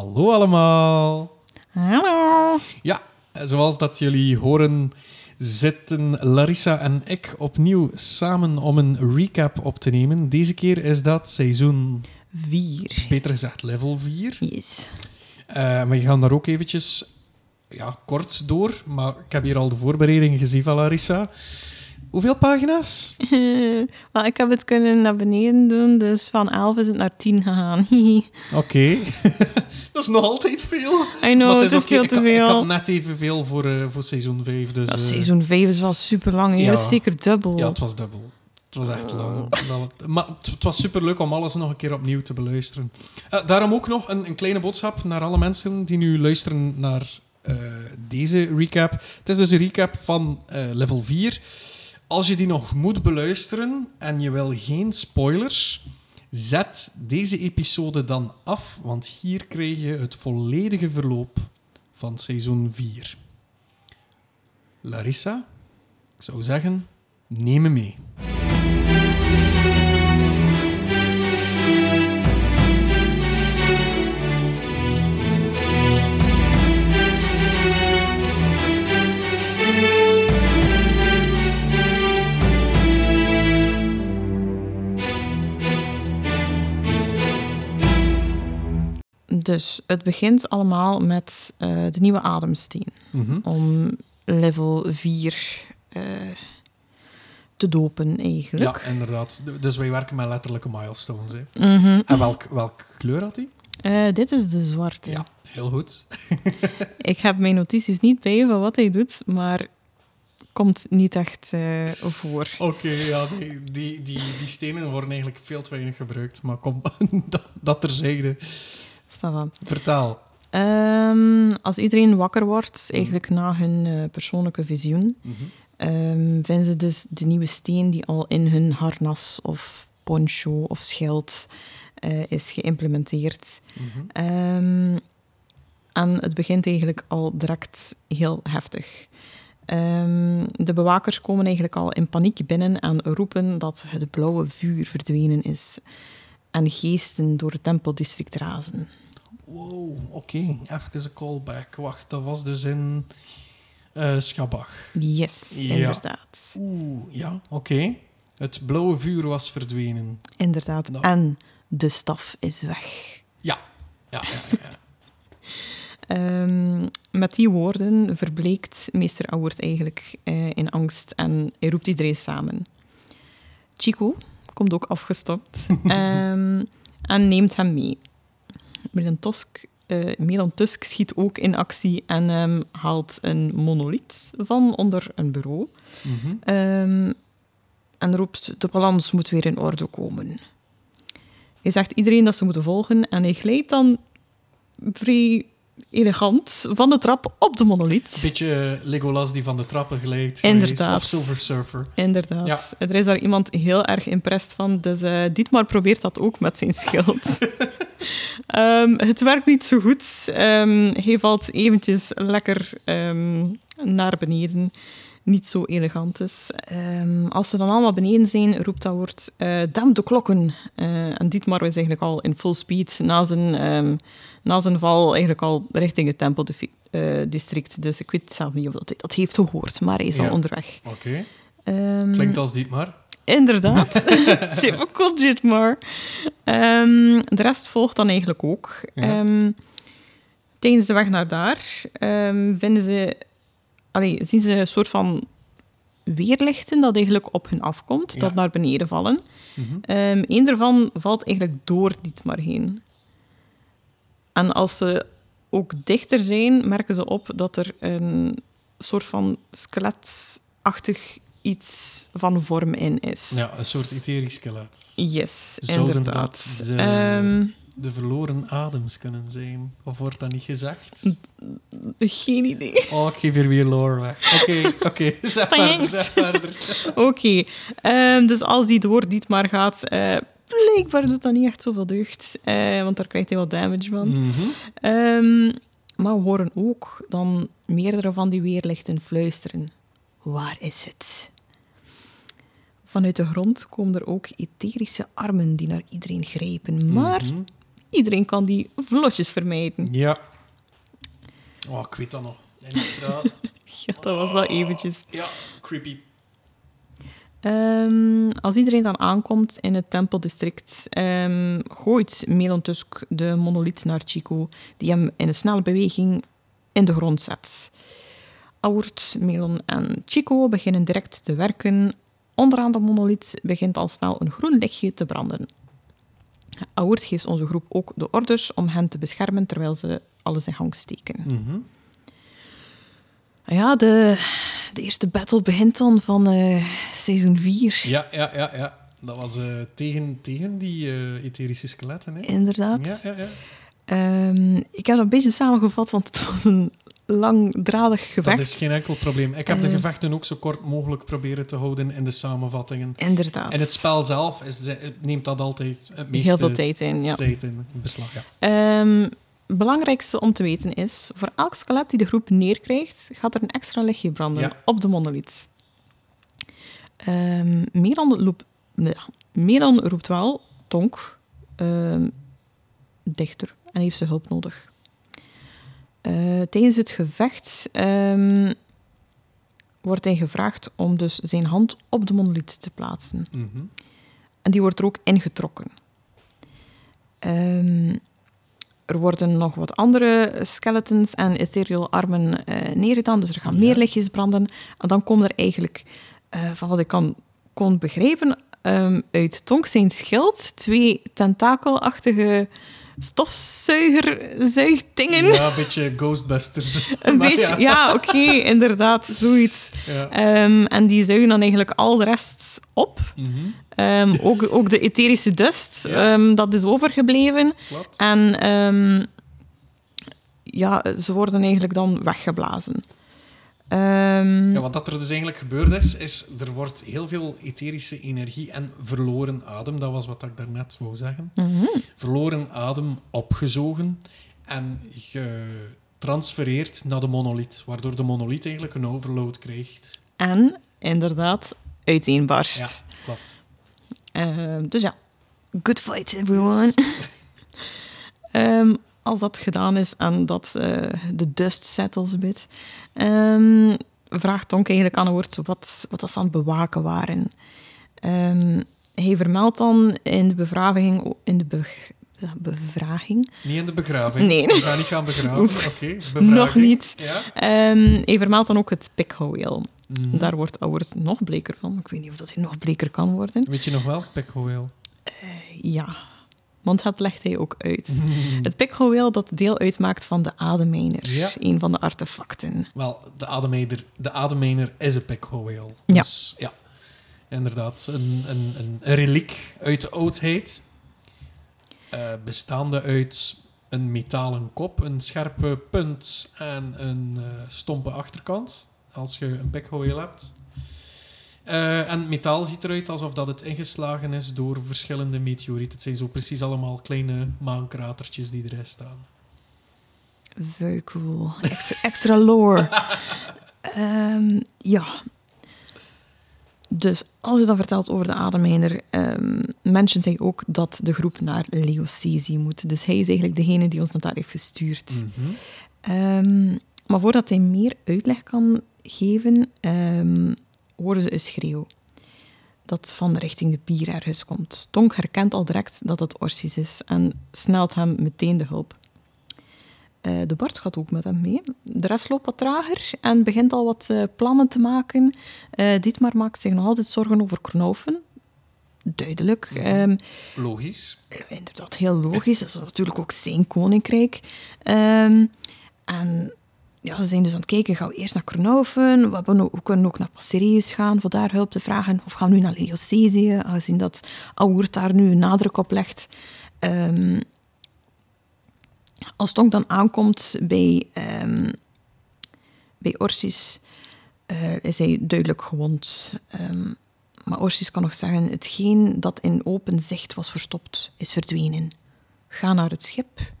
Hallo allemaal. Hallo. Ja, zoals dat jullie horen, zitten Larissa en ik opnieuw samen om een recap op te nemen. Deze keer is dat seizoen, Vier. beter gezegd level 4. Yes. Uh, maar we gaan daar ook eventjes ja, kort door. Maar ik heb hier al de voorbereidingen gezien van Larissa. Hoeveel pagina's? well, ik heb het kunnen naar beneden doen, dus van 11 is het naar 10 gegaan. Oké. Okay. dat is nog altijd veel. I know, het is, het is veel ik, te veel. Ik had net evenveel voor, uh, voor seizoen 5. Dus, ja, uh, seizoen 5 is wel super lang. Ja. zeker dubbel. Ja, het was dubbel. Het was echt lang. Maar het was super leuk om alles nog een keer opnieuw te beluisteren. Uh, daarom ook nog een, een, kleine boodschap naar alle mensen die nu luisteren naar uh, deze recap. Het is dus een recap van uh, level 4. Als je die nog moet beluisteren en je wil geen spoilers, zet deze episode dan af, want hier krijg je het volledige verloop van seizoen 4. Larissa, ik zou zeggen, neem me mee. Dus het begint allemaal met uh, de nieuwe ademsteen. Mhm. Mm -hmm. Om level 4 uh, te dopen, eigenlijk. Ja, inderdaad. Dus wij werken met letterlijke milestones. Hè. Mm -hmm. En welk, welke kleur had hij? Uh, dit is de zwarte. Ja, heel goed. Ik heb mijn notities niet bij van wat hij doet, maar komt niet echt voor. Oké, okay, ja, die, die, die, die stenen worden eigenlijk veel te weinig gebruikt. Maar kom, dat, dat terzijde. Vertaal. Um, als iedereen wakker wordt, eigenlijk mm. na hun uh, persoonlijke visioen, mm -hmm. um, vinden ze dus de nieuwe steen die al in hun harnas of poncho of schild uh, is geïmplementeerd. Mm -hmm. um, en het begint eigenlijk al direct heel heftig. de bewakers komen eigenlijk al in paniek binnen en roepen dat het blauwe vuur verdwenen is en geesten door het tempeldistrict razen. Wow, oké. Okay. Even een callback. Wacht, dat was dus in uh, Schabach. Yes, ja. inderdaad. Oeh, ja, oké. Okay. Het blauwe vuur was verdwenen. Inderdaad. Nou. En de staf is weg. Ja, ja, ja. ja, ja. um, met die woorden verbleekt meester Auwert eigenlijk uh, in angst en hij roept iedereen samen. Chico, komt ook afgestopt. um, en neemt hem mee. Milan Tusk, uh, Milan Tusk schiet ook in actie en um, haalt een monolith van onder een bureau. Mm -hmm. um, en roept, de balans moet weer in orde komen. Hij zegt iedereen dat ze moeten volgen en hij glijdt dan vrij elegant van de trap op de monolith. Beetje Legolas die van de trappen glijdt. Inderdaad. Of Silver Surfer. Inderdaad. Ja. Er is daar iemand heel erg impressed van. Dus uh, Dietmar probeert dat ook met zijn schild. um, het werkt niet zo goed. Um, hij valt eventjes lekker um, naar beneden. Niet zo elegant is. als ze dan allemaal beneden zijn, roept dat woord uh, damn de klokken. Uh, en Dietmar is eigenlijk al in full speed na zijn, na zijn val eigenlijk al richting het tempeldistrict. Uh, dus ik weet zelf niet of dat hij dat heeft gehoord, maar hij is ja. al onderweg. Oké. Okay. Klinkt als Dietmar. Inderdaad. Typical Dietmar. Um, de rest volgt dan eigenlijk ook. Ja. Um, tijdens de weg naar daar vinden ze, allee, zien ze een soort van weerlichten dat eigenlijk op hun afkomt, Ja. dat naar beneden vallen. Mhm. Eén daarvan valt eigenlijk door Dietmar heen. En als ze ook dichter zijn, merken ze op dat er een soort van skeletachtig iets van vorm in is. Ja, een soort etherisch skelet. Yes, Zouden inderdaad. dat de- Ehm, De verloren adems kunnen zijn. Of wordt dat niet gezegd? geen idee. Oh, ik geef hier weer lore weg. Oké, oké. Zeg verder, zeg verder. Oké, ehm, dus als die door Dietmar gaat, blijkbaar doet dat niet echt zoveel deugd, eh, want daar krijgt hij wat damage van. Mhm. Ehm, maar we horen ook dan meerdere van die weerlichten fluisteren. Waar is het? Vanuit de grond komen er ook etherische armen die naar iedereen grijpen. Maar Mhm. iedereen kan die vlotjes vermijden. Ja. Oh, ik weet dat nog. In de straat. Ja, dat was wel eventjes. Ja, creepy. Ehm, als iedereen dan aankomt in het tempeldistrict, ehm, gooit Melon Tusk de monolith naar Chico, die hem in een snelle beweging in de grond zet. Aurt, Melon en Chico beginnen direct te werken. Onderaan de monolith begint al snel een groen lichtje te branden. Aurt geeft onze groep ook de orders om hen te beschermen terwijl ze alles in gang steken. Mhm. Ja, de, de eerste battle begint dan van eh, seizoen 4. Ja, ja, ja, ja. Dat was eh, tegen, tegen die eh, etherische skeletten. Hè? Inderdaad. Ja, ja, ja. Ehm, ik heb dat een beetje samengevat, want het was een langdradig gevecht. Dat is geen enkel probleem. Ik heb de Eh. gevechten ook zo kort mogelijk proberen te houden in de samenvattingen. Inderdaad. En het spel zelf is, neemt dat altijd het meeste Heel veel tijd in, ja. tijd in beslag. Ja. Ehm, belangrijkste om te weten is, voor elk skelet die de groep neerkrijgt, gaat er een extra lichtje branden Ja. op de monolith. Ehm Meran, loop- nee, Meran roept wel, Tonk, ehm, dichter, en heeft zijn hulp nodig. Eh, tijdens het gevecht ehm, wordt hij gevraagd om dus zijn hand op de monolith te plaatsen. Mhm. En die wordt er ook ingetrokken. Ehm, er worden nog wat andere skeletons en ethereal armen eh neergedaan, dus er gaan Ja. meer lichtjes branden. En dan komen er eigenlijk, eh, van wat ik kan, kon begrijpen, ehm, uit Tonk zijn schild twee tentakelachtige stofzuigerzuigdingen. Ja, een beetje Ghostbusters. Een Maar beetje, ja, oké, inderdaad, zoiets. Ja. Ehm, en die zuigen dan eigenlijk al de rest op. Mhm, Ehm, ook, ook de etherische dust, Ja. ehm, dat is overgebleven. klopt. En ja, ze worden eigenlijk dan weggeblazen. Ehm, Ja, wat dat er dus eigenlijk gebeurd is, is er wordt heel veel etherische energie en verloren adem, dat was wat ik daarnet wou zeggen, mhm. verloren adem opgezogen en getransfereerd naar de monolith, waardoor de monolith eigenlijk een overload krijgt. En inderdaad, uiteenbarst. Ja, klopt. Ehm, dus ja, good fight everyone. Ehm, als dat gedaan is en dat eh, de dust settles a bit, ehm, vraagt Tonk eigenlijk aan Woord wat, wat dat ze aan het bewaken waren. Ehm, hij vermeldt dan in de bevraging, in de be- bevraging Niet in de begraving. Nee. We gaan niet gaan begraven. Oké, bevraging. Nog niet. Ja. Ehm, hij vermeldt dan ook het pikhouweel. Mhm. Daar wordt Auwert nog bleker van. Ik weet niet of dat hij nog bleker kan worden. Weet je nog welk pekhoeel? Ja, want dat legt hij ook uit. Het pikhouweel dat deel uitmaakt van de ademijner. Ja. Een van de artefacten. Wel, de ademijner, de ademijner is een pekhoeel. Ja. Dus ja, inderdaad. Een, een, een, reliek uit de oudheid. eh, bestaande uit een metalen kop, een scherpe punt en een eh, stompe achterkant. Als je een pekhoeel hebt. Eh, en het metaal ziet eruit alsof dat het ingeslagen is door verschillende meteorieten. Het zijn zo precies allemaal kleine maankratertjes die erin staan. Very cool. Extra, extra lore. Ehm, ja. Dus als je dan vertelt over de ademijner, ehm mentiont hij ook dat de groep naar Leocesi moet. Dus hij is eigenlijk degene die ons naar daar heeft gestuurd. Mhm. Ehm, maar voordat hij meer uitleg kan geven, horen ze een schreeuw. Dat van richting de pier ergens komt. Tonk herkent al direct dat het Orsis is en snelt hem meteen de hulp. Eh, de Bart gaat ook met hem mee. De rest loopt wat trager en begint al wat eh, plannen te maken. Eh Dietmar maakt zich nog altijd zorgen over Knaufen. Duidelijk. Ehm, Logisch. inderdaad heel logisch. Dat is natuurlijk ook zijn koninkrijk. Ehm, en ja, ze zijn dus aan het kijken, gaan we eerst naar Kornhoven? We, we kunnen ook naar Passerius gaan voor daar hulp te vragen. Of gaan we nu naar Leocesië, aangezien dat Aoert daar nu een nadruk op legt. Ehm, als Tonk dan aankomt bij, ehm, bij Orsis, eh, is hij duidelijk gewond. Ehm, maar Orsis kan nog zeggen, hetgeen dat in open zicht was verstopt, is verdwenen. Ga naar het schip.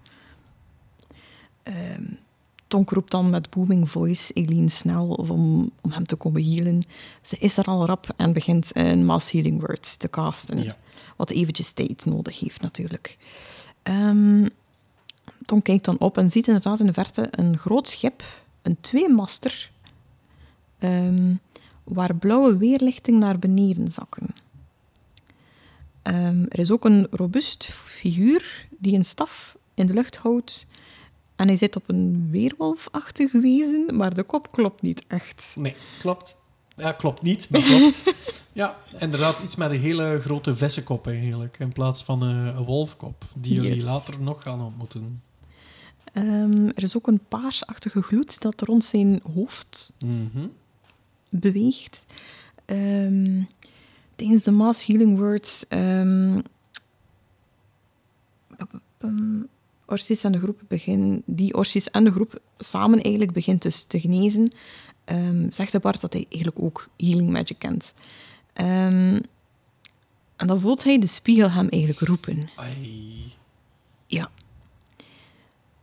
Tonk roept dan met booming voice Eileen snel om, om hem te komen healen. Ze is er al rap en begint een mass healing word te casten. Ja. Wat eventjes tijd nodig heeft natuurlijk. Ehm Tonk kijkt dan op en ziet inderdaad in de verte een groot schip, een tweemaster, ehm, waar blauwe weerlichting naar beneden zakken. Ehm, er is ook een robuust figuur die een staf in de lucht houdt. En hij zit op een weerwolfachtig wezen, maar de kop klopt niet echt. Nee, klopt. Ja, klopt niet, maar klopt. ja, inderdaad, iets met een hele grote vissenkop eigenlijk, in plaats van eh, een wolfkop, die jullie Yes. later nog gaan ontmoeten. Ehm, er is ook een paarsachtige gloed dat rond zijn hoofd Mhm. beweegt. Ehm, tijdens de mass healing words. ehm Orsis en de groep begin, die Orsis en de groep samen eigenlijk begint dus te genezen, ehm, zegt de Bart dat hij eigenlijk ook healing magic kent. Ehm, en dan voelt hij de spiegel hem eigenlijk roepen. Ai. Ja.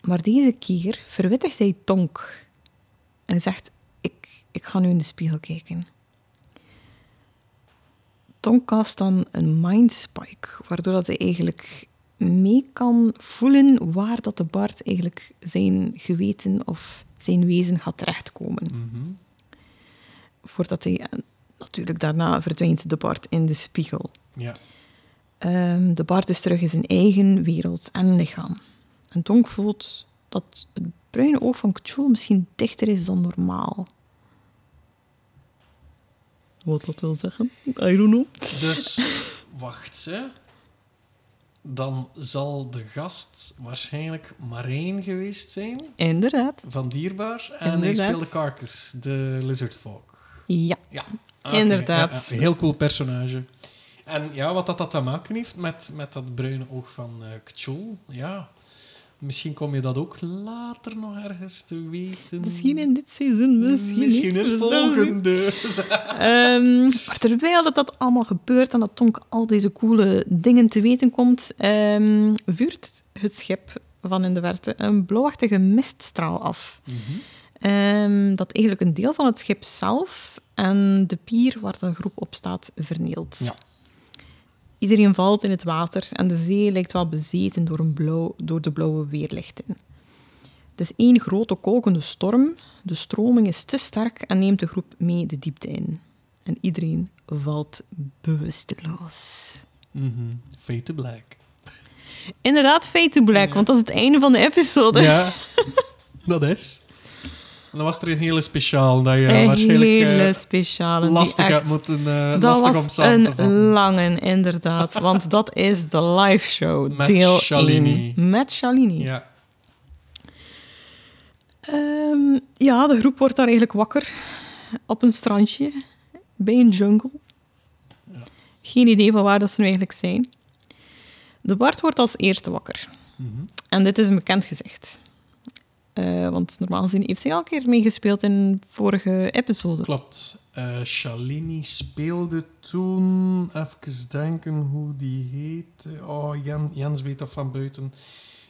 Maar deze keer verwittigt hij Tonk. En hij zegt, ik, ik ga nu in de spiegel kijken. Tonk cast dan een mind spike, waardoor dat hij eigenlijk mee kan voelen waar dat de Bart eigenlijk zijn geweten of zijn wezen gaat terechtkomen. Mhm. Voordat hij, eh, natuurlijk daarna verdwijnt de Bart in de spiegel. Ja. Ehm, de Bart is terug in zijn eigen wereld en lichaam. En Tonk voelt dat het bruine oog van Kchul misschien dichter is dan normaal. Wat dat wil zeggen? I don't know. Dus, wacht ze. Dan zal de gast waarschijnlijk Marijn geweest zijn, Inderdaad. van Dierbaar. En hij Inderdaad. speelde Carcass, de lizard folk. Ja. Ja. Oké, Inderdaad. ja, ja. Heel cool personage. En ja, wat dat, dat te maken heeft met, met dat bruine oog van eh Kchul, ja. Misschien kom je dat ook later nog ergens te weten. Misschien in dit seizoen, misschien, Misschien niet. in het volgende. Ehm, maar terwijl dat, dat allemaal gebeurt en dat Tonk al deze coole dingen te weten komt, ehm, vuurt het schip van in de verte een blauwachtige miststraal af. Mhm. Ehm, dat eigenlijk een deel van het schip zelf en de pier waar de groep op staat vernielt. Ja. Iedereen valt in het water en de zee lijkt wel bezeten door, een blauw, door de blauwe weerlichten. Het is één grote kolkende storm. De stroming is te sterk en neemt de groep mee de diepte in. En iedereen valt bewusteloos. Mhm. Fade to Black. Inderdaad, fade to black, want dat is het einde van de episode. Ja, dat is. Dan was er een hele speciaal dat je een waarschijnlijk eh, hele speciale. lastig echt- had moeten Dat lastig om samen te een vatten. lange, inderdaad. Want dat is de live show, Met deel Shalini. 1. Met Shalini. Ja. Ehm, ja, de groep wordt daar eigenlijk wakker. Op een strandje. Bij een jungle. Geen idee van waar dat ze nu eigenlijk zijn. De Bart wordt als eerste wakker. Mhm. En dit is een bekend gezicht. Eh, want normaal gezien heeft zij al een keer meegespeeld in vorige episode. Klopt. Eh Shalini speelde toen... Even denken hoe die heet. Oh, Jan, Jens weet dat van buiten.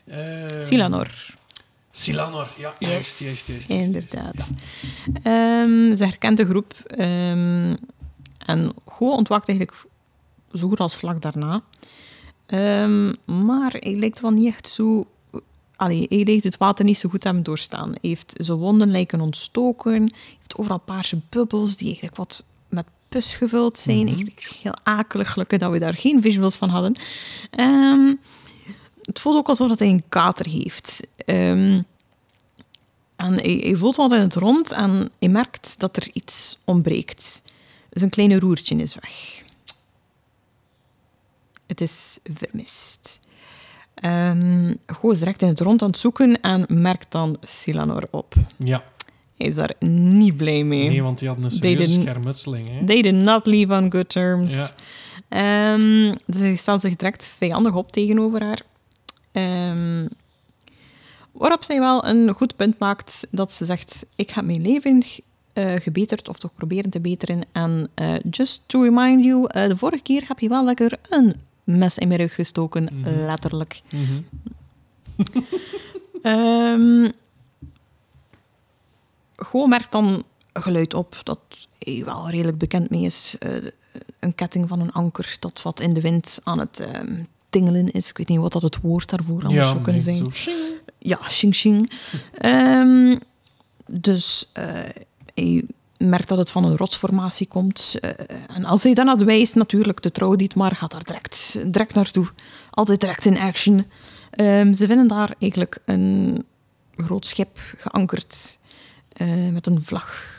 Eh, Silanor. Silanor, ja. Juist, juist, juist. juist, Inderdaad. juist. Ehm, ze herkent de groep. ehm, en Go ontwaakt eigenlijk zo goed als vlak daarna. Ehm, maar hij lijkt wel niet echt zo... Allee, hij lijkt het water niet zo goed hebben doorstaan. Hij heeft zijn wonden lijken ontstoken. Hij heeft overal paarse bubbels die eigenlijk wat met pus gevuld zijn. Mhm. Eigenlijk heel akelig, gelukkig dat we daar geen visuals van hadden. Ehm, het voelt ook alsof dat hij een kater heeft. Ehm, en hij, hij voelt wat in het rond en hij merkt dat er iets ontbreekt. Dus een kleine roertje is weg. Het is vermist. Ehm Go is direct in het rond aan het zoeken en merkt dan Silanor op. Ja. Hij is daar niet blij mee. Nee, want die had een serieuze schermutseling. Hè? They did not leave on good terms. Ja. Ehm, dus hij stelt zich direct vijandig op tegenover haar. Ehm, waarop zij wel een goed punt maakt dat ze zegt: Ik heb mijn leven eh, gebeterd, of toch proberen te beteren. En eh, just to remind you, eh, de vorige keer heb je wel lekker een mes in mijn rug gestoken, Mhm. letterlijk. Mhm. Ehm, Gewoon merkt dan een geluid op dat hij wel redelijk bekend mee is. Eh, een ketting van een anker dat wat in de wind aan het ehm, tingelen is. Ik weet niet wat dat het woord daarvoor anders zou kunnen nee, zijn. zo. Ja, shing shing. Ehm, dus eh, hij merkt dat het van een rotsformatie komt. Eh, en als hij dan naar wijst, natuurlijk, de trouw Dietmar gaat daar direct, direct naartoe. Altijd direct in action. Ehm, ze vinden daar eigenlijk een groot schip geankerd eh, met een vlag.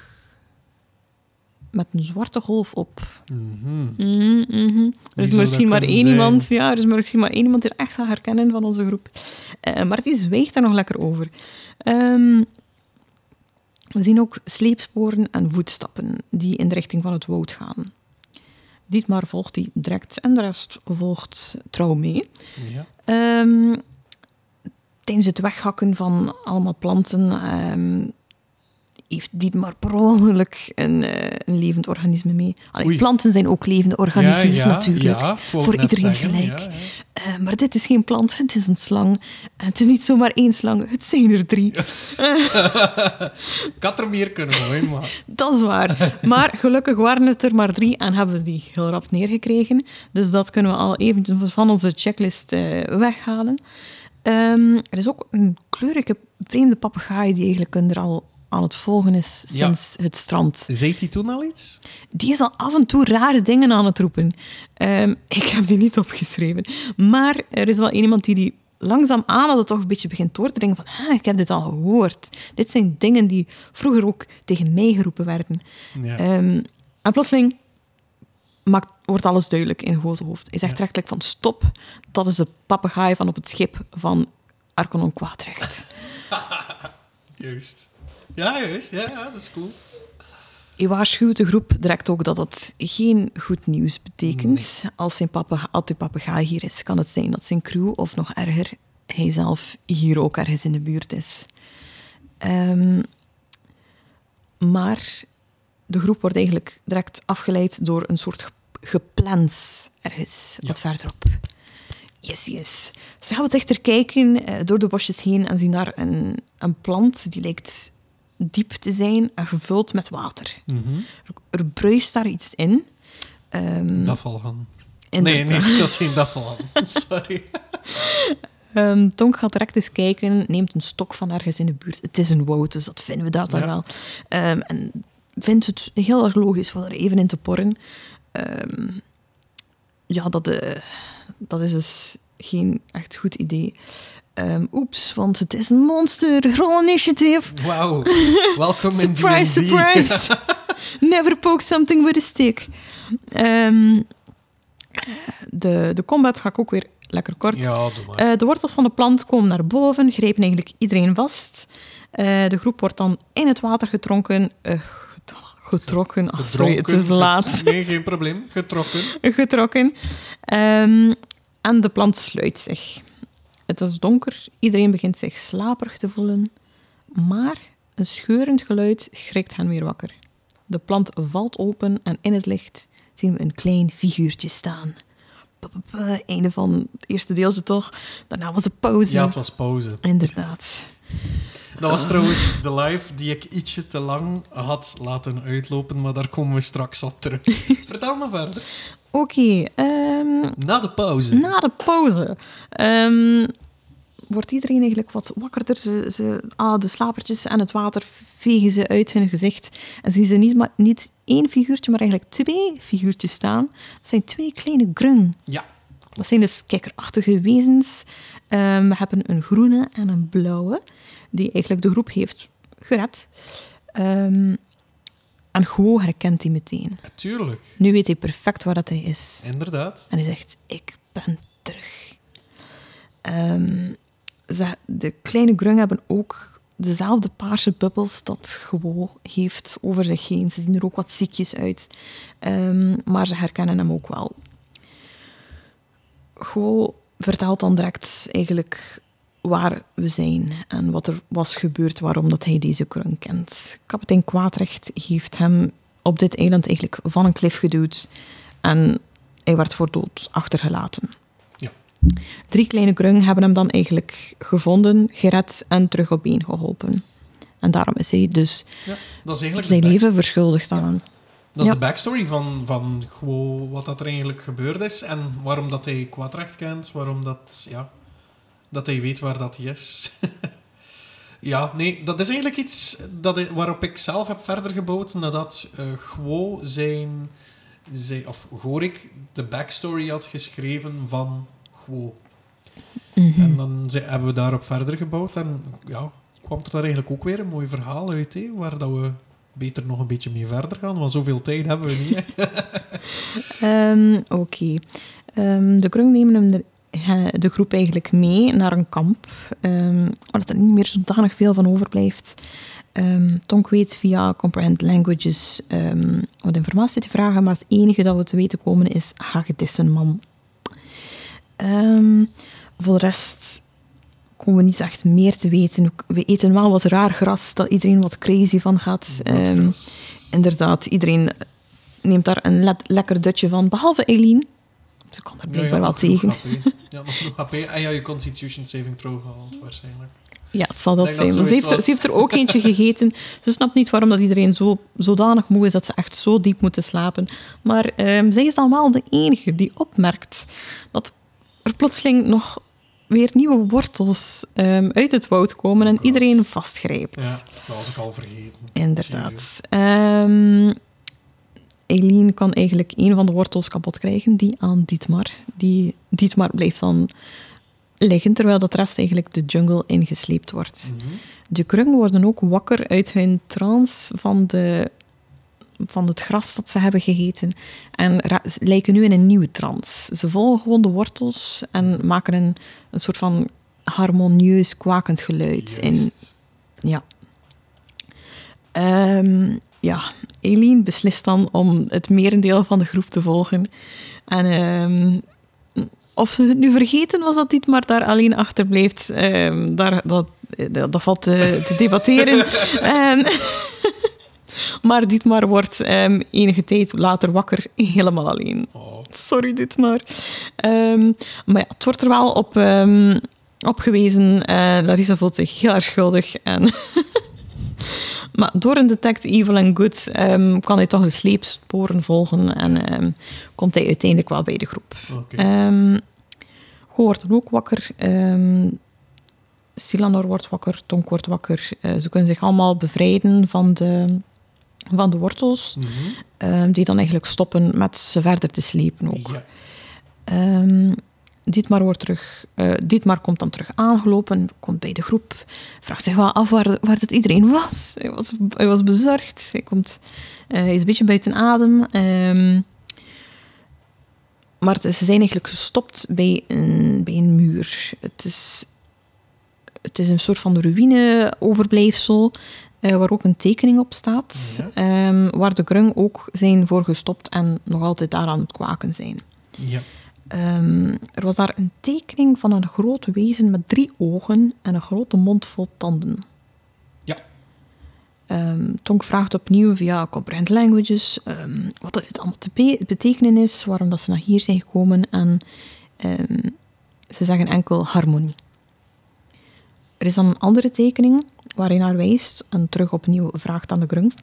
Met een zwarte golf op. Mhm. Er is misschien maar één zijn? iemand, ja, er is maar misschien maar één iemand die er echt gaat herkennen van onze groep. Eh, maar die zwijgt daar nog lekker over. Ehm, we zien ook sleepsporen en voetstappen die in de richting van het woud gaan. Dietmar volgt die direct en de rest volgt trouw mee. Ja. Ehm, tijdens het weghakken van allemaal planten ehm, heeft Dietmar per ongeluk een, eh, een levend organisme mee. Allee, planten zijn ook levende organismen ja, ja, natuurlijk. ja, voor iedereen zeggen, gelijk. Eh, maar dit is geen plant, het is een slang. En het is niet zomaar één slang, het zijn er drie. Ik had er meer kunnen gooien, maar... Dat is waar. Maar gelukkig waren het er maar drie en hebben ze die heel rap neergekregen. Dus dat kunnen we al eventjes van onze checklist eh, weghalen. Ehm, er is ook een kleurrijke vreemde papegaai die eigenlijk er al aan het volgen is Ja. sinds het strand. Zei hij toen al iets? Die is al af en toe rare dingen aan het roepen. Ehm, ik heb die niet opgeschreven. Maar er is wel iemand die die langzaam aan dat het toch een beetje begint door te dringen van "Ah, ik heb dit al gehoord. Dit zijn dingen die vroeger ook tegen mij geroepen werden. Ja. Ehm, en plotseling maakt, wordt alles duidelijk in Goze hoofd. Hij zegt Ja. rechtelijk van stop, dat is de papegaai van op het schip van Arconon Kwaadrecht. Juist. Ja, juist. Ja, ja, dat is cool. Hij waarschuwt de groep direct ook dat het geen goed nieuws betekent. Als, zijn als de papegaai hier is, kan het zijn dat zijn crew, of nog erger, hij zelf hier ook ergens in de buurt is. Ehm, maar de groep wordt eigenlijk direct afgeleid door een soort ge- geplans ergens wat verderop. Yes, yes. Ze gaan wat dichter kijken eh, door de bosjes heen en zien daar een, een plant die lijkt diep te zijn en gevuld met water. Mhm. Er, er bruist daar iets in. Ehm, Dafvalhan. inderdaad. Nee, nee, dat is geen Dafvalhan. Sorry. Ehm, Tonk gaat direct eens kijken, neemt een stok van ergens in de buurt. Het is een woud, dus dat vinden we daar dan Ja. wel. Ehm, en vindt het heel erg logisch voor er even in te porren. Ehm, ja, dat, eh, dat is dus geen echt goed idee. Ehm, oeps, want het is een monster. Roll initiative. Wauw. Welkom in Surprise, surprise. Never poke something with a stick. Ehm, de, de combat ga ik ook weer lekker kort. Ja, doe maar. Eh, de wortels van de plant komen naar boven, grijpen eigenlijk iedereen vast. Eh, de groep wordt dan in het water getronken. get- getrokken. Oh, sorry, het is laat. Nee, geen probleem. Getrokken. getrokken. Ehm, en de plant sluit zich. Het is donker, iedereen begint zich slaperig te voelen. Maar een scheurend geluid schrikt hen weer wakker. De plant valt open en in het licht zien we een klein figuurtje staan. Einde van het eerste deeltje toch. Daarna was het pauze. Ja, het was pauze. Inderdaad. Dat was trouwens de live die ik ietsje te lang had laten uitlopen, maar daar komen we straks op terug. Vertel maar verder. Oké, ehm, Na de pauze. Na de pauze ehm, wordt iedereen eigenlijk wat wakkerder. Ze, ze, ah, de slapertjes en het water vegen ze uit hun gezicht. En zien ze niet, maar, niet één figuurtje, maar eigenlijk twee figuurtjes staan. Dat zijn twee kleine grung. Ja. Dat zijn dus kijkerachtige wezens. Ehm, we hebben een groene en een blauwe, die eigenlijk de groep heeft gered. Ehm, en herkent die meteen. Tuurlijk. Nu weet hij perfect waar dat hij is. Inderdaad. En hij zegt, ik ben terug. Ehm, ze- de kleine grung hebben ook dezelfde paarse bubbels dat gewoon heeft over zich heen. Ze zien er ook wat ziekjes uit. Ehm, maar ze herkennen hem ook wel. Go vertelt dan direct eigenlijk waar we zijn en wat er was gebeurd, waarom dat hij deze grung kent. Kapitein Kwaadrecht heeft hem op dit eiland eigenlijk van een klif geduwd en hij werd voor dood achtergelaten. Ja. Drie kleine grung hebben hem dan eigenlijk gevonden, gered en terug op been geholpen. En daarom is hij dus Ja, dat is eigenlijk zijn leven verschuldigd aan. Dat is Ja. de backstory van, van gewoon wat dat er eigenlijk gebeurd is en waarom dat hij kwaadrecht kent, waarom dat, ja, dat hij weet waar dat hij is. ja, nee, dat is eigenlijk iets dat waarop ik zelf heb verder gebouwd, nadat Gwo zijn, zijn, of Gorik de backstory had geschreven van Gwo. Mhm. En dan zijn- hebben we daarop verder gebouwd en ja, kwam er daar eigenlijk ook weer een mooi verhaal uit, hè, waar dat we beter nog een beetje mee verder gaan, want zoveel tijd hebben we niet. Ehm, Oké. Ehm, de Grung nemen hem he- de groep eigenlijk mee naar een kamp, ehm, waar er niet meer zodanig veel van overblijft. Ehm Tonk weet via Comprehend Languages ehm, wat informatie te vragen, maar het enige dat we te weten komen is hagedissenman. Ehm voor de rest komen we niet echt meer te weten. We eten wel wat raar gras, dat iedereen wat crazy van gaat. Inderdaad, iedereen neemt daar een lekker dutje van, behalve Eileen. Ze kan er blijkbaar wel tegen. Ja, nog genoeg HP. En ja, je Constitution saving throw gehaald, waarschijnlijk. Ja, het zal dat zijn. dat ze, heeft, ze was. heeft er ook eentje gegeten. Ze snapt niet waarom dat iedereen zo, zodanig moe is dat ze echt zo diep moeten slapen. Maar ehm, zij is dan wel de enige die opmerkt dat er plotseling nog weer nieuwe wortels ehm, uit het woud komen en God. iedereen vastgrijpt. Ja, dat was ik al vergeten. Inderdaad. Eileen kan eigenlijk een van de wortels kapot krijgen, die aan Dietmar. Die Dietmar blijft dan liggen, terwijl dat rest eigenlijk de jungle ingesleept wordt. Mhm. De krung worden ook wakker uit hun trance van, de, van het gras dat ze hebben gegeten en lijken nu in een nieuwe trance. Ze volgen gewoon de wortels en maken een, een soort van harmonieus kwakend geluid. In, ja. Ehm, ja, Eileen beslist dan om het merendeel van de groep te volgen. En ehm, of ze het nu vergeten was dat Dietmar daar alleen achterblijft, ehm, daar, dat, dat, dat valt te, te debatteren. Ehm, maar Dietmar wordt enige tijd later wakker, helemaal alleen. Oh, Sorry, dit maar. Ehm, maar ja, het wordt er wel op, op gewezen. Eh, Larissa voelt zich heel erg schuldig. En maar door een detect evil en good ehm, kan hij toch de sleepsporen volgen. En ehm, komt hij uiteindelijk wel bij de groep. Ehm Go wordt dan ook wakker. Ehm Silanor wordt wakker. Tonk wordt wakker. Eh, ze kunnen zich allemaal bevrijden van de, van de wortels. Mhm. ehm, die dan eigenlijk stoppen met ze verder te slepen ook. Ja. Dietmar, wordt terug, eh, Dietmar komt dan terug aangelopen, komt bij de groep, vraagt zich wel af waar, waar het iedereen was. Hij was, hij was bezorgd, hij, komt, eh, hij is een beetje buiten adem. ehm, maar ze zijn eigenlijk gestopt bij een, bij een muur. Het is, het is een soort van ruïne-overblijfsel, eh, waar ook een tekening op staat, Ja. ehm, waar de grung ook zijn voor gestopt en nog altijd daar aan het kwaken zijn. ja. Ehm, er was daar een tekening van een groot wezen met drie ogen en een grote mond vol tanden. Ja. Ehm, Tonk vraagt opnieuw via Comprehend Languages ehm, wat dat dit allemaal te be- betekenen is, waarom dat ze naar hier zijn gekomen en ze zeggen enkel harmonie. Er is dan een andere tekening waar hij naar wijst en terug opnieuw vraagt aan de grung.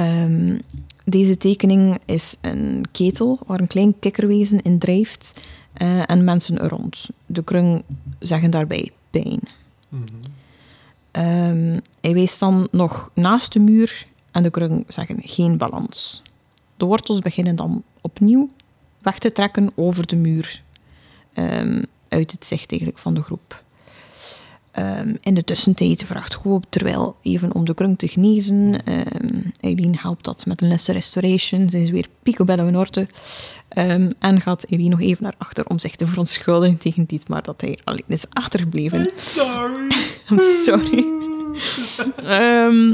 Ehm, deze tekening is een ketel waar een klein kikkerwezen in drijft eh, en mensen er rond. De krung zeggen daarbij pijn. Mhm. Ehm, hij wijst dan nog naast de muur en de krung zeggen geen balans. De wortels beginnen dan opnieuw weg te trekken over de muur ehm, uit het zicht eigenlijk van de groep. Ehm, in de tussentijd vraagt Goop terwijl even om de krung te genezen. Ehm Eileen helpt dat met een lesser restoration. Ze is weer picobello in orde. Ehm, en gaat Eileen nog even naar achter om zich te verontschuldigen tegen Dietmar dat hij alleen is achtergebleven. Sorry. I'm sorry.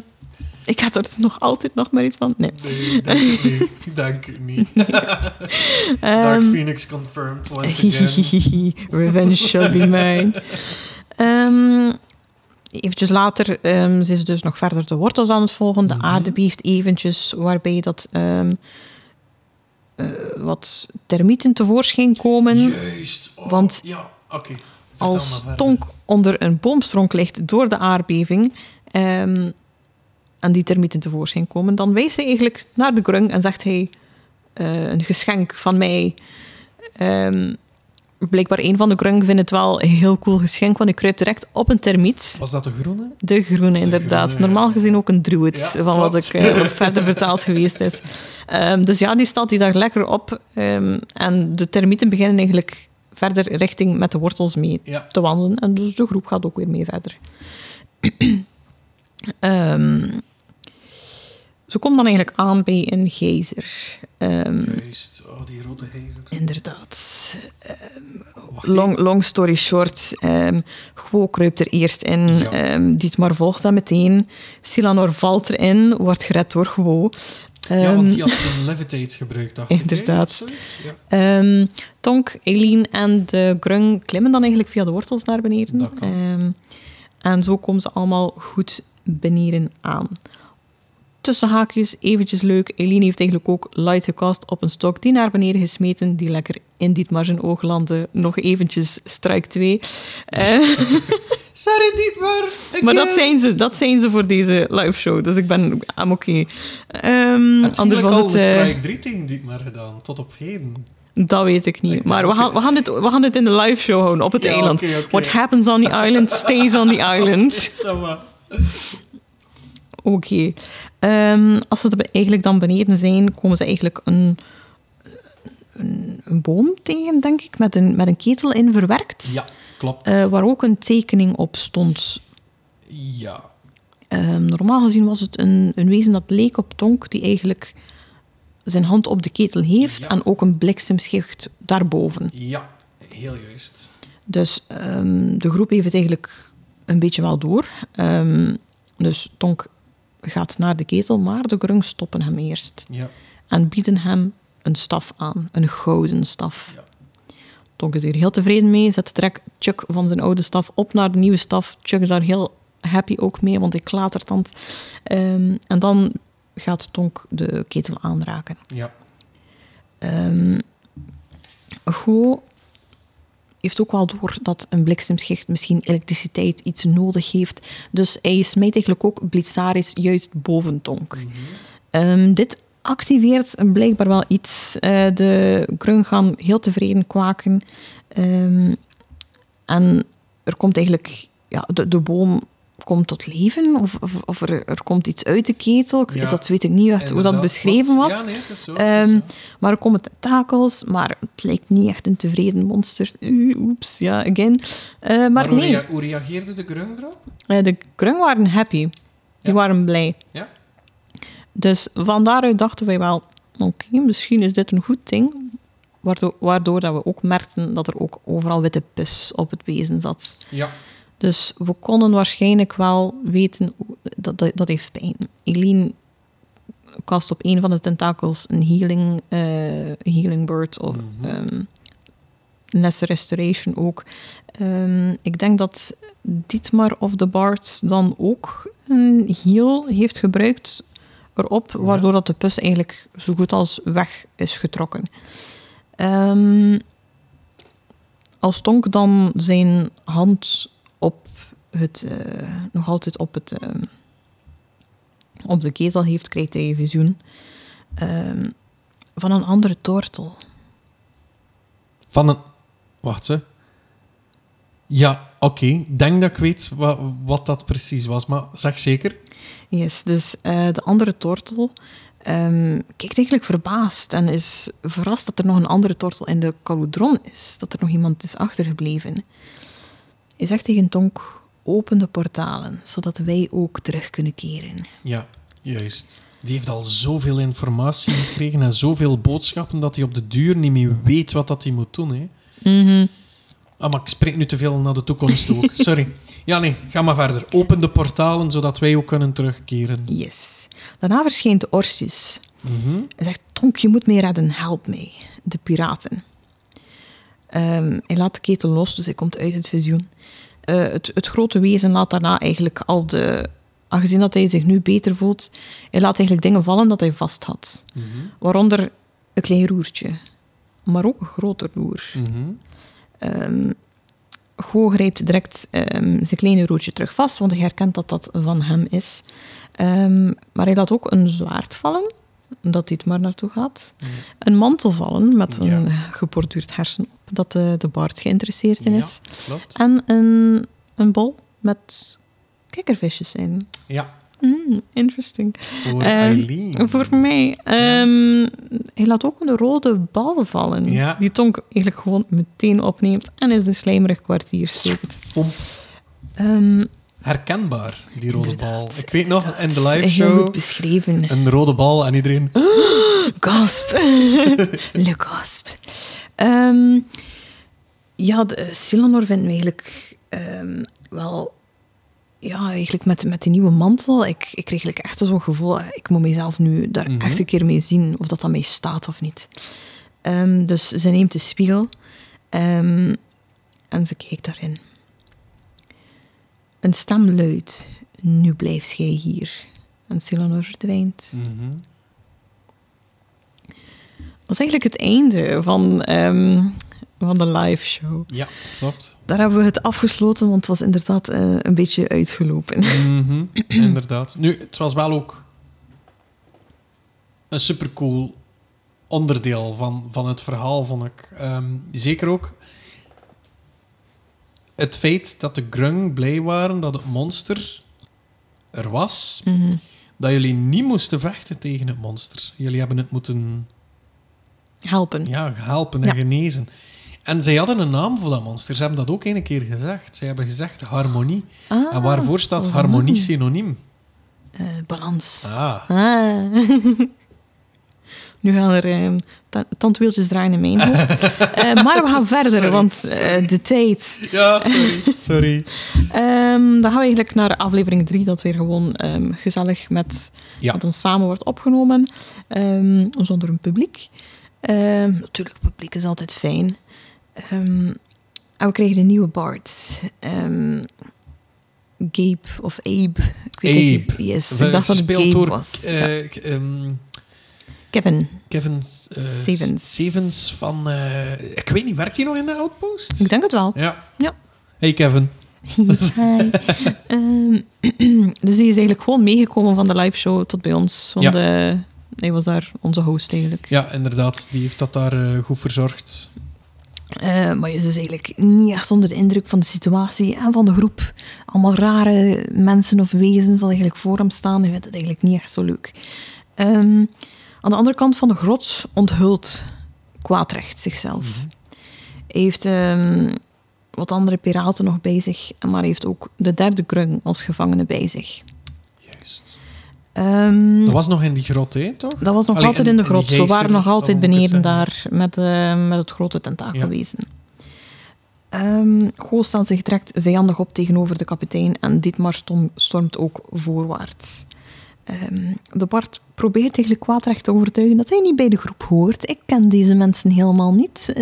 Ik heb er nog altijd nog maar iets van. Nee. Nee, denk ik niet. Dark Phoenix confirmed once again. Revenge shall be mine. Ehm eventjes later ehm, ze is dus nog verder de wortels aan het volgen. De Mhm. aarde beeft eventjes, waarbij dat ehm, eh, wat termieten tevoorschijn komen. Juist. Oh, Want- Ja, maar als. Tonk onder een boomstronk ligt door de aardbeving en die termieten tevoorschijn komen, dan wijst hij eigenlijk naar de grung en zegt hij eh, een geschenk van mij. Ehm, blijkbaar een van de grung vindt het wel een heel cool geschenk, want ik kruip direct op een termiet. Was dat de groene? De groene, inderdaad. groene, Normaal gezien ook een druid, Ja, van wat, ik, eh, wat verder vertaald geweest is. Ehm, dus ja, die staat die daar lekker op. ehm, en de termieten beginnen eigenlijk verder richting met de wortels mee Ja. te wandelen. En dus de groep gaat ook weer mee verder. Ehm, ze komt dan eigenlijk aan bij een geyser. Ehm, Juist. Oh, die rode gijzer. inderdaad. Wacht Long, long story short, ehm Gwo kruipt er eerst in. Ja. Ehm, Dietmar volgt dat meteen. Silanor valt erin, wordt gered door Gwo. Ja, want Ehm, die had zijn levitate gebruikt, dacht ik. Inderdaad. zoiets? Ja. Ehm, Tonk, Eileen en de Grung klimmen dan eigenlijk via de wortels naar beneden. Ehm, en zo komen ze allemaal goed beneden aan. Tussen haakjes, eventjes leuk. Eileen heeft eigenlijk ook light gecast op een stok die naar beneden gesmeten, die lekker in Dietmar zijn oog landde. Nog eventjes strike 2. Sorry, Dietmar. maar dat zijn, ze, dat zijn ze voor deze live show, dus ik ben I'm oké. Ehm, Heb anders was al het... de eh, strike 3 tegen Dietmar gedaan, tot op heden? Dat weet ik niet. Ik maar we gaan, het. we, gaan dit, we gaan dit in de live show houden op het Ja, eiland. oké, oké. What happens on the island stays on the island. Maar. Ehm, als ze er eigenlijk dan beneden zijn, komen ze eigenlijk een, een, een boom tegen, denk ik, met een, met een ketel in verwerkt. Ja, klopt. eh, waar ook een tekening op stond. ja. Ehm, normaal gezien was het een, een wezen dat leek op Tonk, die eigenlijk zijn hand op de ketel heeft Ja. en ook een bliksemschicht daarboven. Ja, heel juist. Dus ehm, de groep heeft het eigenlijk een beetje wel door. Dus Tonk gaat naar de ketel, maar de grung stoppen hem eerst. Ja. En bieden hem een staf aan, een gouden staf. Ja. Tonk is hier heel tevreden mee, zet direct Chuck van zijn oude staf op naar de nieuwe staf. Chuck is daar heel happy ook mee, want hij klatertand. Ehm en dan gaat Tonk de ketel aanraken. Ja. Ehm Go heeft ook wel door dat een bliksemschicht misschien elektriciteit iets nodig heeft. Dus hij smijt eigenlijk ook Blitzaris juist boven Tonk. Ehm, dit activeert blijkbaar wel iets. Eh, de grung gaan heel tevreden kwaken. Ehm, en er komt eigenlijk... Ja, de, de boom komt tot leven. Of, of, of er, er komt iets uit de ketel. Ja, Dat weet ik niet echt hoe dat beschreven was. Ja, nee, het is zo. het is zo. maar er komen tentakels, maar het lijkt niet echt een tevreden monster. Oeps, ja, again. Eh, maar Maar hoe, nee, rea- hoe reageerde de grung erop? eh, de grung waren happy. Die waren blij. Ja? Dus van daaruit dachten wij wel, oké, misschien is dit een goed ding. Waardoor, waardoor dat we ook merkten dat er ook overal witte pus op het wezen zat. Ja. Dus we konden waarschijnlijk wel weten dat dat, dat heeft pijn. Eileen kast op een van de tentakels een healing, eh, healing bird of Mhm. ehm, lesser restoration ook. Ehm, ik denk dat Dietmar of de Bard dan ook een heal heeft gebruikt erop, Ja. waardoor dat de pus eigenlijk zo goed als weg is getrokken. Ehm, als Tonk dan zijn hand op het, eh, nog altijd op, het, ehm, op de ketel heeft, krijgt hij een visioen ehm, van een andere tortel. Van een... Wacht, ze. Ja, oké. Ik denk dat ik weet wat, wat dat precies was, maar zeg zeker. Yes, dus eh, de andere tortel ehm, kijkt eigenlijk verbaasd en is verrast dat er nog een andere tortel in de caloudron is. Dat er nog iemand is achtergebleven. Hij zegt tegen Tonk, open de portalen, zodat wij ook terug kunnen keren. Ja, juist. Die heeft al zoveel informatie gekregen en zoveel boodschappen dat hij op de duur niet meer weet wat dat hij moet doen. Hè. Mhm. Ah, maar ik spreek nu te veel naar de toekomst toe ook. Sorry. Ja, nee, ga maar verder. Open de portalen, zodat wij ook kunnen terugkeren. Yes. Daarna verschijnt Orsis. Mhm. Hij zegt, Tonk, je moet mij redden, help mij. De piraten. Ehm, hij laat de ketel los, dus hij komt uit het visioen. Eh, het, het grote wezen laat daarna eigenlijk al de... Aangezien dat hij zich nu beter voelt, hij laat eigenlijk dingen vallen dat hij vast had. Mhm. Waaronder een klein roertje. Maar ook een groter roer. Ehm, Go grijpt direct ehm, zijn kleine roodje terug vast, want hij herkent dat dat van hem is. Ehm, maar hij laat ook een zwaard vallen, dat dit maar naartoe gaat. Een mantel vallen met een Ja. geborduurd hersen op, dat de, de Bart geïnteresseerd in is. Ja, klopt. En een, een bol met kikkervisjes in. Ja, Mm, interesting. voor Ehm, Eileen. Voor mij. ehm, hij laat ook een rode bal vallen. Ja. Die Tonk eigenlijk gewoon meteen opneemt en in zijn slijmerig kwartier steekt. Herkenbaar, die rode Inderdaad, bal. Ik weet nog, in de live Heel goed show, beschreven. een rode bal en iedereen... Gasp. Le gasp. Ehm, ja, de Silanor vindt me eigenlijk ehm, wel... Ja, eigenlijk met, met die nieuwe mantel, ik, ik kreeg eigenlijk echt zo'n gevoel, eh, ik moet mezelf nu daar Mhm. echt een keer mee zien, of dat aan mij staat of niet. Ehm, dus ze neemt de spiegel en ze kijkt daarin. Een stem luidt, nu blijft jij hier. En Silanor verdwijnt. Mhm. Dat is eigenlijk het einde van, ehm, van de live show. Ja, klopt. Daar hebben we het afgesloten, want het was inderdaad eh, een beetje uitgelopen. Mhm, Inderdaad. Nu, het was wel ook een supercool onderdeel van, van het verhaal, vond ik. Ehm, zeker ook het feit dat de Grung blij waren dat het monster er was. Mhm. Dat jullie niet moesten vechten tegen het monster. Jullie hebben het moeten Helpen. ja, helpen en Ja. genezen. En zij hadden een naam voor dat monster. Ze hebben dat ook een keer gezegd. Zij hebben gezegd harmonie. Ah, en waarvoor staat oh. harmonie synoniem? Eh, balans. Ah. Ah. nu gaan er eh, ta- tandwieltjes draaien in mijn hoofd. Eh, maar we gaan verder, Sorry, want eh, de tijd. Ja, sorry. sorry. Ehm, dan gaan we eigenlijk naar aflevering 3, dat weer gewoon ehm, gezellig met, Ja. ons samen wordt opgenomen, ehm, zonder een publiek. Natuurlijk, publiek is altijd fijn. En we kregen een nieuwe Bart. Gabe of Abe. Ik weet niet Abe. is. We- Ik dacht dat het Gabe door was. Ja. ehm, Kevin. Kevin eh, Stevens. Stevens van... eh, ik weet niet, werkt hij nog in de Outpost? Ik denk het wel. Ja. Ja. Hey Kevin. Hi. Ehm, dus die is eigenlijk gewoon meegekomen van de live show tot bij ons. Want Ja. eh, hij was daar onze host eigenlijk. Ja, inderdaad. Die heeft dat daar goed verzorgd. Maar je is dus eigenlijk niet echt onder de indruk van de situatie en van de groep. Allemaal rare mensen of wezens dat eigenlijk voor hem staan. Hij vindt het eigenlijk niet echt zo leuk. Ehm, aan de andere kant van de grot onthult Kwaadrecht zichzelf. Hij heeft ehm, wat andere piraten nog bij zich, maar hij heeft ook de derde grung als gevangene bij zich. Juist. Ehm, Dat was nog in die grot, hè, toch? dat was nog Allee, altijd in- in de grot. Gijzer, waren nog altijd beneden daar met, eh, met het grote tentakelwezen. Ehm Goos stelt zich direct vijandig op tegenover de kapitein en Dietmar stormt ook voorwaarts. Ehm, de Bart probeert eigenlijk kwaadrecht te overtuigen dat hij niet bij de groep hoort. Ik ken deze mensen helemaal niet.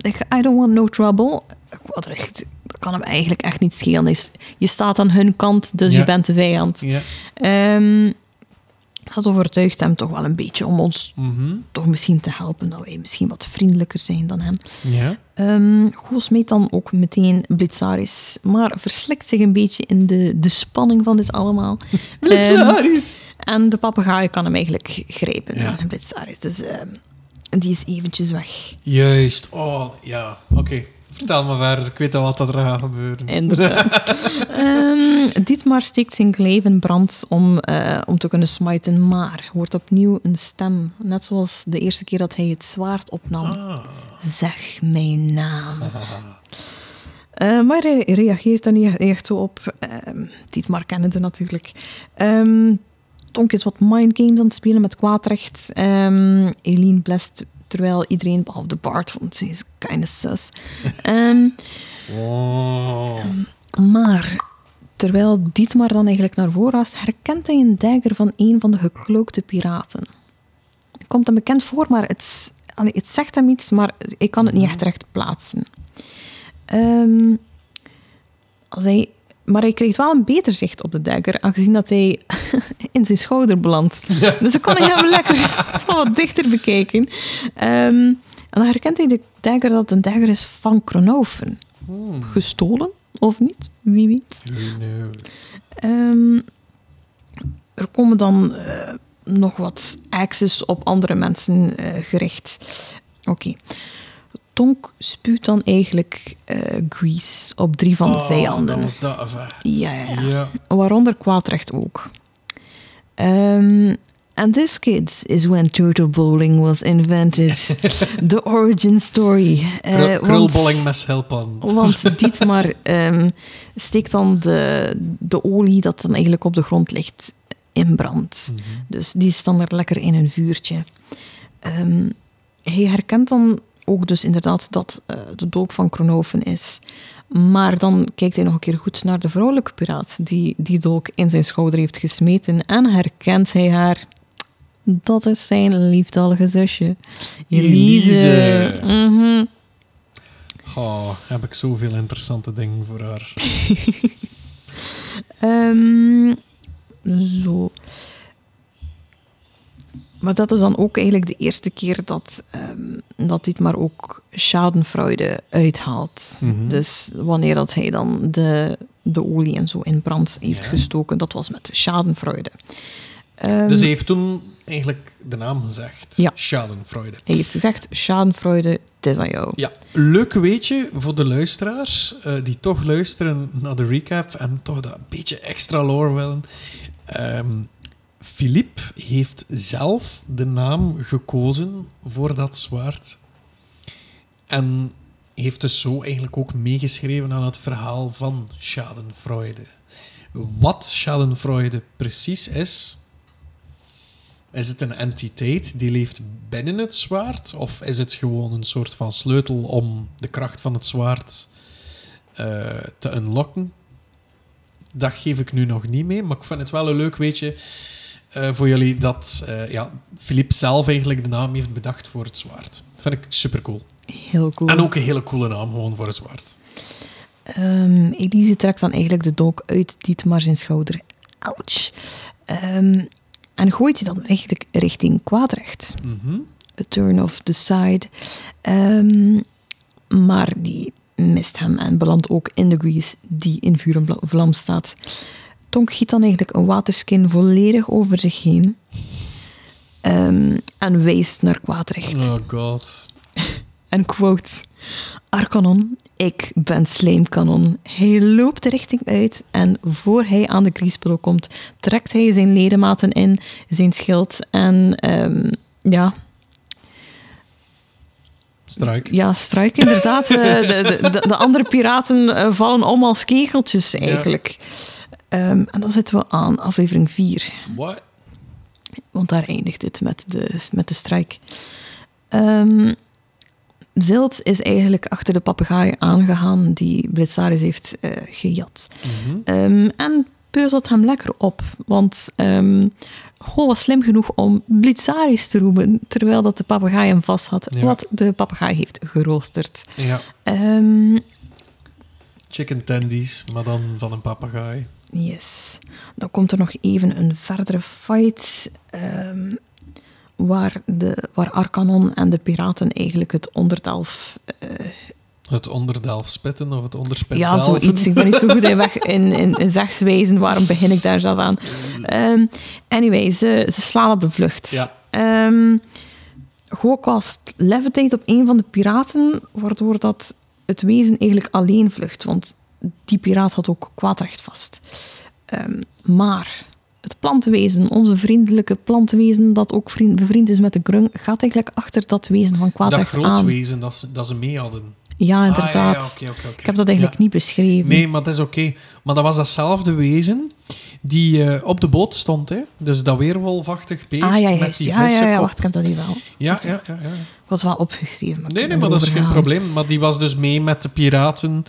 Ik- I don't want no trouble. Kwaadrecht, dat kan hem eigenlijk echt niet schelen. Je staat aan hun kant, dus Ja. je bent de vijand. Ja. Ehm, dat overtuigt hem toch wel een beetje om ons Mhm. toch misschien te helpen. Dat wij misschien wat vriendelijker zijn dan hem. Ja. Ehm Goos meet dan ook meteen Blitzaris, maar verslikt zich een beetje in de, de spanning van dit allemaal. Blitzaris. En de papegaai kan hem eigenlijk grijpen, Ja. Blitzaris. Dus ehm, die is eventjes weg. Juist. Oh, ja. Oké. Vertel me verder. Ik weet al wat dat er gaat gebeuren. Inderdaad. Ehm Dietmar steekt zijn kleef in brand om, eh, om te kunnen smiten, maar hoort opnieuw een stem. Net zoals de eerste keer dat hij het zwaard opnam. Ah. Zeg mijn naam. Eh, maar hij reageert daar niet echt zo op. Ehm Dietmar kennende natuurlijk. Ehm Tonk is wat mindgames aan het spelen met kwaadrecht. Ehm Eline blest terwijl iedereen, behalve de Bart, want ze is kind sus. Ehm, Oh. maar terwijl Dietmar dan eigenlijk naar voren was, herkent hij een dagger van een van de geklookte piraten. Het komt hem bekend voor, maar het, allee, het zegt hem iets, maar ik kan het niet echt recht plaatsen. Ehm, als hij, maar hij krijgt wel een beter zicht op de dagger, aangezien dat hij in zijn schouder belandt. Dus dan kan hij hem lekker van wat dichter bekijken. Ehm, en dan herkent hij de dagger dat het een dagger is van Kronoven. Hmm. gestolen, of niet? Wie weet. Ehm, er komen dan eh, nog wat access op andere mensen eh, gericht. Oké. Tonk spuwt dan eigenlijk eh, grease op drie van de Oh, vijanden. dat dat. Ja, ja, ja. Waaronder kwaadrecht ook. Ehm and this, kids, is when turtle bowling was invented. The origin story. Want- Krulbolling mes helpen. want Dietmar ehm steekt dan de, de olie dat dan eigenlijk op de grond ligt in brand. Mhm. Dus die is dan er lekker in een vuurtje. Ehm, hij herkent dan ook dus inderdaad dat eh, de dolk van Kronoven is. Maar dan kijkt hij nog een keer goed naar de vrouwelijke piraat die die dolk in zijn schouder heeft gesmeten en herkent hij haar. Dat is zijn liefdallige zusje. Elise. Elise. Oh, heb ik zoveel interessante dingen voor haar. Ehm, zo. Maar dat is dan ook eigenlijk de eerste keer dat, ehm, dat dit maar ook schadenfreude uithaalt. Mhm. Dus wanneer dat hij dan de, de olie en zo in brand heeft Ja. gestoken, dat was met schadenfreude. Ehm, Dus hij heeft toen eigenlijk de naam gezegd. Ja. Schadenfreude. hij heeft gezegd, schadenfreude, het is aan jou. Ja, leuk weetje voor de luisteraars eh, die toch luisteren naar de recap en toch dat beetje extra lore willen. Ehm Philippe heeft zelf de naam gekozen voor dat zwaard. En heeft dus zo eigenlijk ook meegeschreven aan het verhaal van Schadenfreude. Wat Schadenfreude precies is, is het een entiteit die leeft binnen het zwaard? Of is het gewoon een soort van sleutel om de kracht van het zwaard eh, te unlocken? Dat geef ik nu nog niet mee, maar ik vind het wel een leuk weetje eh, voor jullie dat eh ja, Philippe zelf eigenlijk de naam heeft bedacht voor het zwaard. Dat vind ik super cool. Heel cool. En ook een hele coole naam gewoon voor het zwaard. Ehm, Elise trekt dan eigenlijk de dolk uit Dietmar zijn schouder. Ouch. Ehm, en gooit die dan eigenlijk richting kwaadrecht. A turn of the side. Ehm, maar die mist hem en belandt ook in de grease die in vuur en vlam staat. Tonk giet dan eigenlijk een waterskin volledig over zich heen. Ehm, en wijst naar kwaadrecht. Oh god. En quote: Arcanon, ik ben Slijmkanon. Hij loopt de richting uit en voor hij aan de kriespel komt, trekt hij zijn ledematen in, zijn schild en ehm, ja, Struik. ja, struik inderdaad. Eh, de, de, de, de andere piraten eh, vallen om als kegeltjes eigenlijk. Ehm, en dan zitten we aan aflevering 4. What? Want daar eindigt het met de, met de strijk. Ehm Zilt is eigenlijk achter de papegaai aangegaan die Blitzaris heeft eh, gejat. Mhm. Ehm, en peuzelt hem lekker op. Want um, Goh was slim genoeg om Blitzaris te roepen, terwijl dat de papegaai hem vast had. Ja. Wat de papegaai heeft geroosterd. Ja. Ehm, Chicken tendies, maar dan van een papegaai. Yes. Dan komt er nog even een verdere fight. ehm, waar, de, waar Arcanon en de piraten eigenlijk het onderdelf. eh, Het onderdelf spitten of het onderspit ja, zoiets. Ik ben niet zo goed in, weg, in, in, in zegswijzen. Waarom begin ik daar zelf aan? Ehm, anyway, ze, ze slaan op de vlucht. Ja. Go cast levitate op een van de piraten, waardoor dat het wezen eigenlijk alleen vlucht. Want die piraat had ook kwaadrecht vast. Ehm, maar het plantenwezen, onze vriendelijke plantenwezen, dat ook vriend, bevriend is met de grung, gaat eigenlijk achter dat wezen van Dat kwaadrecht groot aan. wezen dat ze, dat ze mee hadden. Ja, Ah, inderdaad. ja, oké. Ik heb dat eigenlijk Ja. niet beschreven. Nee, maar dat is oké. Maar dat was datzelfde wezen die eh, op de boot stond. Hè? Dus dat weerwolvachtig beest ah, ja, met juist. die ja, ja, ja, wacht, ik heb dat hier wel. Ja, ja, ja, ja. Ik was wel opgeschreven. Maar Nee, nee, maar dat is geen probleem. Maar die was dus mee met de piraten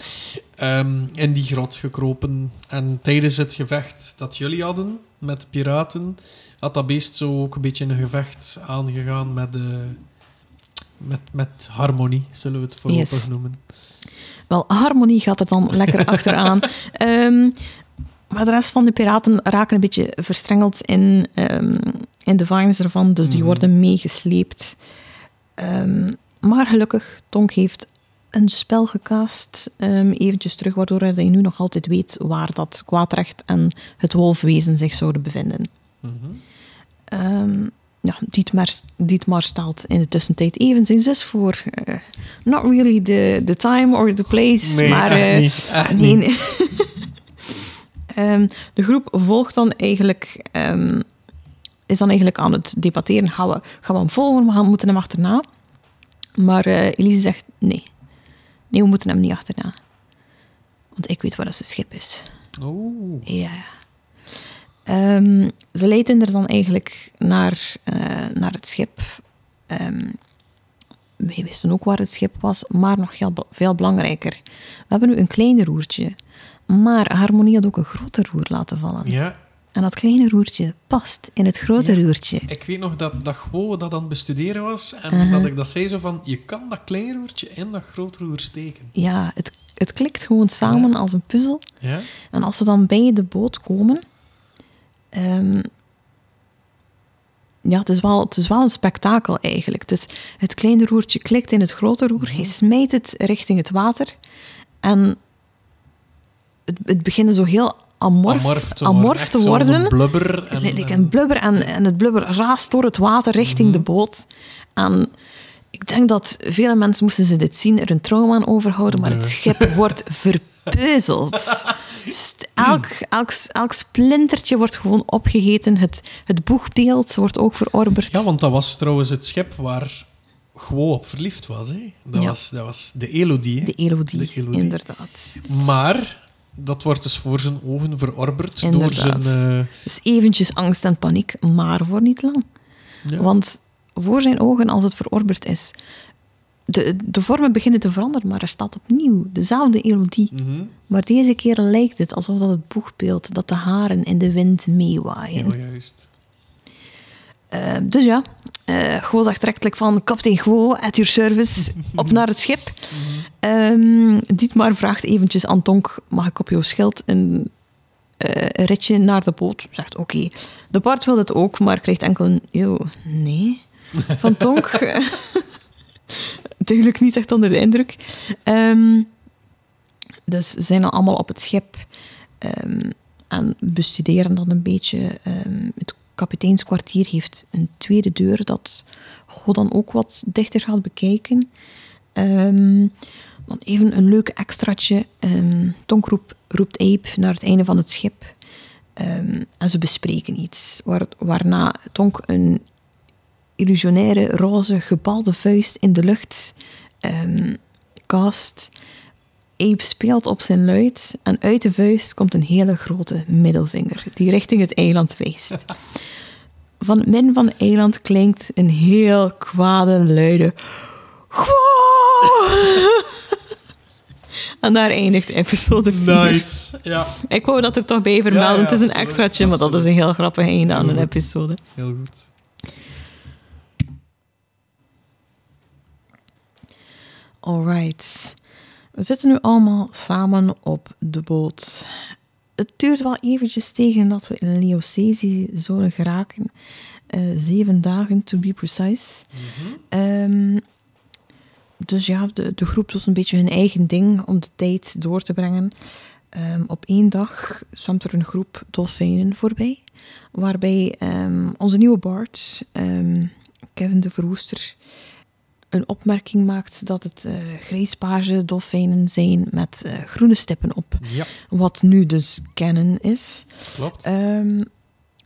ehm, in die grot gekropen. En tijdens het gevecht dat jullie hadden met de piraten, had dat beest zo ook een beetje een gevecht aangegaan met, de met, met harmonie, zullen we het voorlopig Yes. noemen. Wel, harmonie gaat er dan lekker achteraan. Ehm, maar de rest van de piraten raken een beetje verstrengeld in, ehm, in de vines ervan. Dus die Mhm. worden meegesleept. Ehm, maar gelukkig, Tonk heeft een spel gecast, ehm, eventjes terug, waardoor hij nu nog altijd weet waar dat kwaadrecht en het wolfwezen zich zouden bevinden. Ehm, ja, Dietmar, Dietmar stelt in de tussentijd even zijn zus voor. eh, not really the, the time or the place, Nee, maar... echt eh, niet. Echt nee, niet. nee. Ehm, de groep volgt dan eigenlijk... ehm, is dan eigenlijk aan het debatteren. Gaan we, gaan we hem volgen? We gaan, moeten hem achterna. Maar eh, Elise zegt nee. Nee, we moeten hem niet achterna. Want ik weet waar dat zijn schip is. Oeh. Ja. Ehm, ze leiden er dan eigenlijk naar, eh, naar het schip. Ehm wij wisten ook waar het schip was, maar nog heel, veel belangrijker. We hebben nu een klein roertje. Maar Harmonie had ook een groter roer laten vallen. Ja, En dat kleine roertje past in het grote Ja. roertje. ik weet nog dat, dat Gwo dat aan het bestuderen was en Uh-huh. dat ik dat zei zo van, je kan dat klein roertje in dat groot roer steken. Ja, het, het klikt gewoon samen als een puzzel. Ja? En als ze dan bij de boot komen... ehm, ja, het is, wel, het is wel een spektakel eigenlijk. Dus het kleine roertje klikt in het grote roer. Hij smijt het richting het water. En het, het begint zo heel amorf, Amorf te amorf worden. Te worden. blubber. En, Like en- een blubber en, en het blubber raast door het water richting de boot. En ik denk dat vele mensen, moesten ze dit zien, er een trauma aan overhouden, maar het schip wordt verpeuzeld. Elk, elk, elk splintertje wordt gewoon opgegeten. Het, het boegbeeld wordt ook verorberd. Ja, want dat was trouwens het schip waar Gwo op verliefd was. Hè? Dat, Ja. was, dat was de Elodie. hè. De Elodie, De Elodie. inderdaad. Maar dat wordt dus voor zijn ogen verorberd door Inderdaad. zijn... eh, Dus eventjes angst en paniek, maar voor niet lang. ja. Want voor zijn ogen, als het verorberd is, de, de vormen beginnen te veranderen, maar er staat opnieuw dezelfde Elodie. Mhm. Maar deze keer lijkt het alsof dat het boegbeeld, dat de haren in de wind meewaaien. Ja, juist. Eh, dus ja, eh zegt directelijk van kapitein Gwo, at your service, op naar het schip. Ehm Dietmar vraagt eventjes aan Tonk, mag ik op jouw schild een, eh, ritje naar de boot? Zegt oké. De Bart wil het ook, maar krijgt enkel een, yo, nee. Van Tonk. Duidelijk niet echt onder de indruk. Ehm, dus ze zijn allemaal op het schip ehm, en bestuderen dan een beetje. Ehm, het kapiteinskwartier heeft een tweede deur dat God dan ook wat dichter gaat bekijken. Dan even een leuk extraatje. Tonk roep- roept Ape naar het einde van het schip. En ze bespreken iets. Waar, waarna Tonk een illusionaire roze gebalde vuist in de lucht ehm cast. Ape speelt op zijn luid en uit de vuist komt een hele grote middelvinger die richting het eiland wijst. Van het midden van het eiland klinkt een heel kwade, luide... En daar eindigt episode 4. Nice. Ja, Ik wou dat er toch bij vermelden. Ja, ja, het is een extraatje, maar dat is een heel grappig einde aan een episode. heel goed. Alright. We zitten nu allemaal samen op de boot. Het duurt wel eventjes tegen dat we in Leocesi zouden geraken. Eh, zeven dagen, to be precise. Ehm, dus ja, de, de groep doet een beetje hun eigen ding om de tijd door te brengen. Ehm, op één dag zwemt er een groep dolfijnen voorbij. Waarbij ehm, onze nieuwe Bart, Kevin de Verwoester, een opmerking maakt dat het eh grijspaarse dolfijnen zijn met eh, groene stippen op. Ja, Wat nu dus kennen is. klopt. Ehm,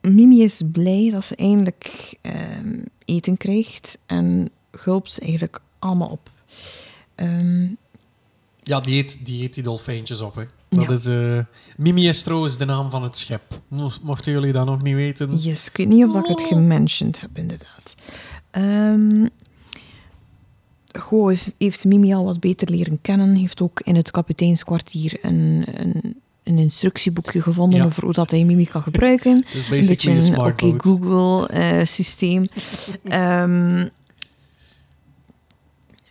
Mimi is blij dat ze eindelijk ehm, eten krijgt en gulpt ze eigenlijk allemaal op. Ehm, Ja, die eet, die eet die dolfijntjes op. Hè. Dat Ja. is, eh, Mimi is trouwens de naam van het schep. Mo- Mochten jullie dat nog niet weten. yes, ik weet niet of dat ik het gementioned heb, inderdaad. Goh heeft- Mimi al wat beter leren kennen. Heeft ook in het kapiteinskwartier een, een, een instructieboekje gevonden Ja. over hoe dat hij Mimi kan gebruiken. Dus een beetje een oké. Google eh, systeem. Ehm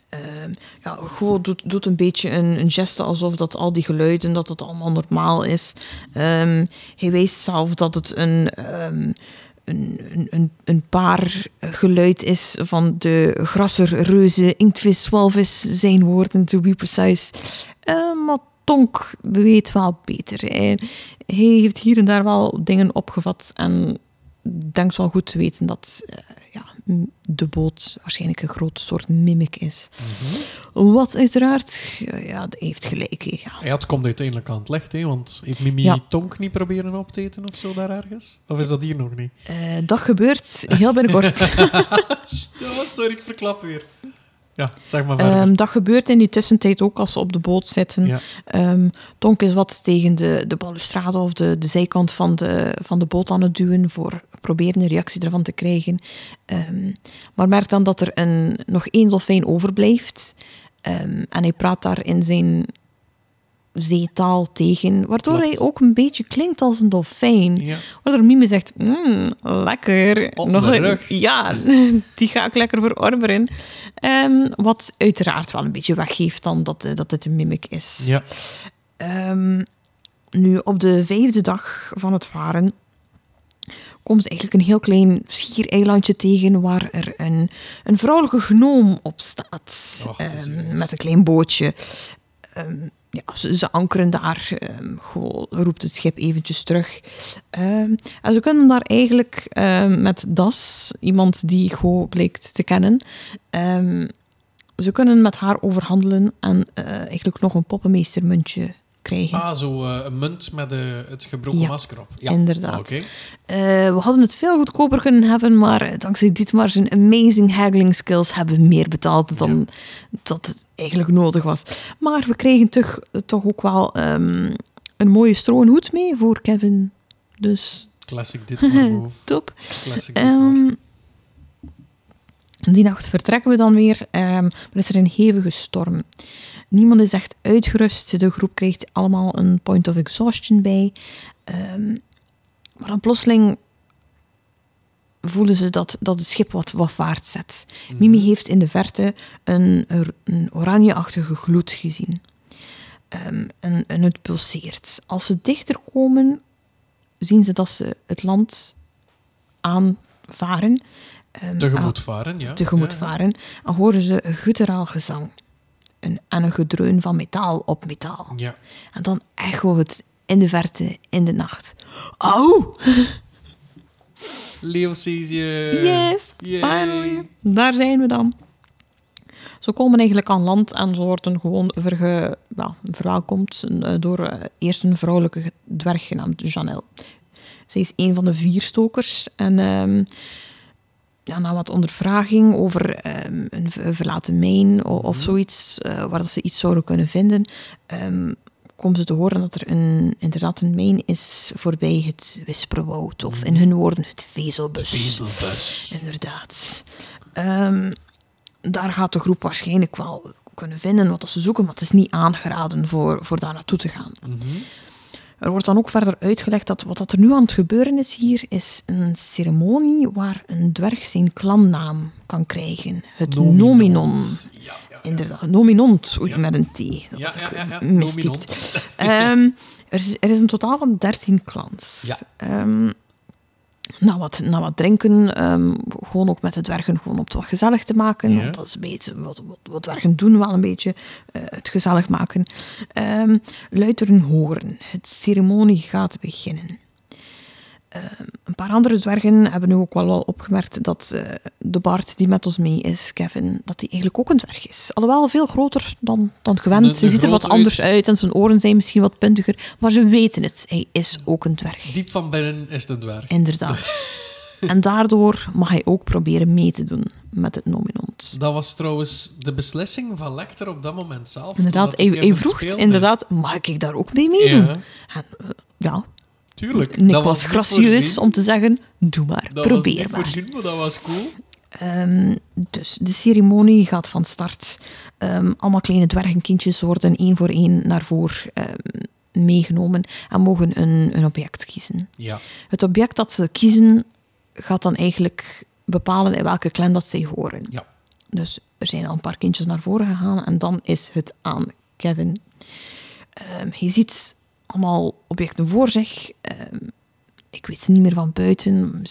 ehm, ja, gewoon doet, doet een beetje een, een geste alsof dat al die geluiden, dat het allemaal normaal is. Ehm, hij wijst zelf dat het een, ehm, een, een, een, paar geluid is van de grasser, reuze, inktvis, walvis, zijn woorden, to be precise. Uh, maar Tonk weet wel beter. Hij, heeft hier en daar wel dingen opgevat en denkt wel goed te weten dat uh, ja, de boot waarschijnlijk een groot soort mimic is. Mhm. Wat uiteraard, ja, heeft gelijk. hè, Ja. Ja, het komt uiteindelijk aan het licht, hè, want heeft Mimi Ja. Tonk niet proberen op te eten of zo daar ergens? Of is dat hier nog niet? Eh, dat gebeurt heel binnenkort. Ja, sorry, ik verklap weer. Ja, zeg maar. Ehm, dat gebeurt in die tussentijd ook als ze op de boot zitten. ja. Ehm, Tonk is wat tegen de, de balustrade of de, de zijkant van de, van de boot aan het duwen voor proberen een reactie ervan te krijgen. Ehm, maar merkt dan dat er een, nog één dolfijn overblijft. En hij praat daar in zijn zeetaal tegen, waardoor Klopt. hij ook een beetje klinkt als een dolfijn. ja. Waardoor Mime zegt, "Mm, lekker. Op Nog een-. Ja, die ga ik lekker verorberen. Ehm, wat uiteraard wel een beetje weggeeft dan dat, eh, dat het een mimic is. Ja. Ehm, nu, op de vijfde dag van het varen komt ze eigenlijk een heel klein schiereilandje tegen waar er een, een vrouwelijke gnoom op staat. Och, Ehm, met een klein bootje. Ja, ze, ankeren daar, ehm, gewoon roept het schip eventjes terug. Ehm, en ze kunnen daar eigenlijk ehm, met Das, iemand die Go blijkt te kennen, ze kunnen met haar overhandelen en eh, eigenlijk nog een poppenmeestermuntje krijgen. Ah, zo eh, een munt met eh, het gebroken Ja, masker op. Ja, inderdaad. Oké. Eh, we hadden het veel goedkoper kunnen hebben, maar dankzij Dietmar zijn amazing haggling skills hebben we meer betaald dan dat het eigenlijk nodig was. Maar we kregen toch, toch ook wel ehm, een mooie stro en hoed mee voor Kevin. Dus Classic move. top. Classic. Ehm, die nacht vertrekken we dan weer. ehm, maar is er een hevige storm. Niemand is echt uitgerust. De groep krijgt allemaal een point of exhaustion bij. Ehm, maar dan plotseling voelen ze dat, dat het schip wat, wat vaart zet. Mimi heeft in de verte een, een oranjeachtige gloed gezien. Ehm, en, en het pulseert. Als ze dichter komen, zien ze dat ze het land aanvaren. Ehm, Tegemoet varen, ja. tegemoet Ja. varen. En horen ze gutteraal gezang. Een, en een gedreun van metaal op metaal. Ja. En dan echo het in de verte, in de nacht. Auw! Leo. Yes, finally. Daar zijn we dan. Ze komen eigenlijk aan land en ze worden gewoon verge, ja, verwelkomd eh, door eh, eerst een vrouwelijke dwerg genaamd Janelle. Zij is een van de vier stokers en ehm, ja, na wat ondervraging over ehm, een verlaten mijn o- of zoiets, eh, waar dat ze iets zouden kunnen vinden, ehm, komen ze te horen dat er een, inderdaad een mijn is voorbij het Wisperwoud, of in hun woorden het Vezelbus. Vezelbus. Inderdaad. Ehm, daar gaat de groep waarschijnlijk wel kunnen vinden wat ze zoeken, maar het is niet aangeraden voor, voor daar naartoe te gaan. Mhm. Er wordt dan ook verder uitgelegd dat wat dat er nu aan het gebeuren is hier, is een ceremonie waar een dwerg zijn klannaam kan krijgen. Het Nominon. nominon. Ja, ja. Inderdaad, nominont, oei, met een T. Dat Ja, ja, ja. Ehm, er, is, er is een totaal van 13 clans. Ja. Ehm, na, wat, na wat drinken, ehm, gewoon ook met de dwergen gewoon om het wat gezellig te maken. Ja. Want dat is een beetje wat, wat, wat dwergen doen, wel een beetje eh, het gezellig maken. Een horen. Het ceremonie gaat beginnen. Ehm, een paar andere dwergen hebben nu ook wel al opgemerkt dat eh, de Bart die met ons mee is, Kevin, dat hij eigenlijk ook een dwerg is. Alhoewel veel groter dan, dan gewend. Een ziet er wat anders uit. uit en zijn oren zijn misschien wat puntiger, maar ze weten het. Hij is ook een dwerg. Diep van binnen is het een dwerg. Inderdaad. en daardoor mag hij ook proberen mee te doen met het nominant. Dat was trouwens de beslissing van Lecter op dat moment zelf. Inderdaad, hij, hij vroeg inderdaad, mag ik daar ook mee meedoen? Ja, En eh, ja, tuurlijk. Dat was gracieus om te zeggen, doe maar, Dat probeer maar. voorzien, maar dat was cool. Ehm, dus de ceremonie gaat van start. Ehm, allemaal kleine dwergenkindjes worden één voor één naar voren ehm, meegenomen en mogen een, een object kiezen. Ja. Het object dat ze kiezen gaat dan eigenlijk bepalen in welke clan dat zij horen. Ja. Dus er zijn al een paar kindjes naar voren gegaan en dan is het aan Kevin. Hij ziet allemaal objecten voor zich. Ehm, ik weet ze niet meer van buiten.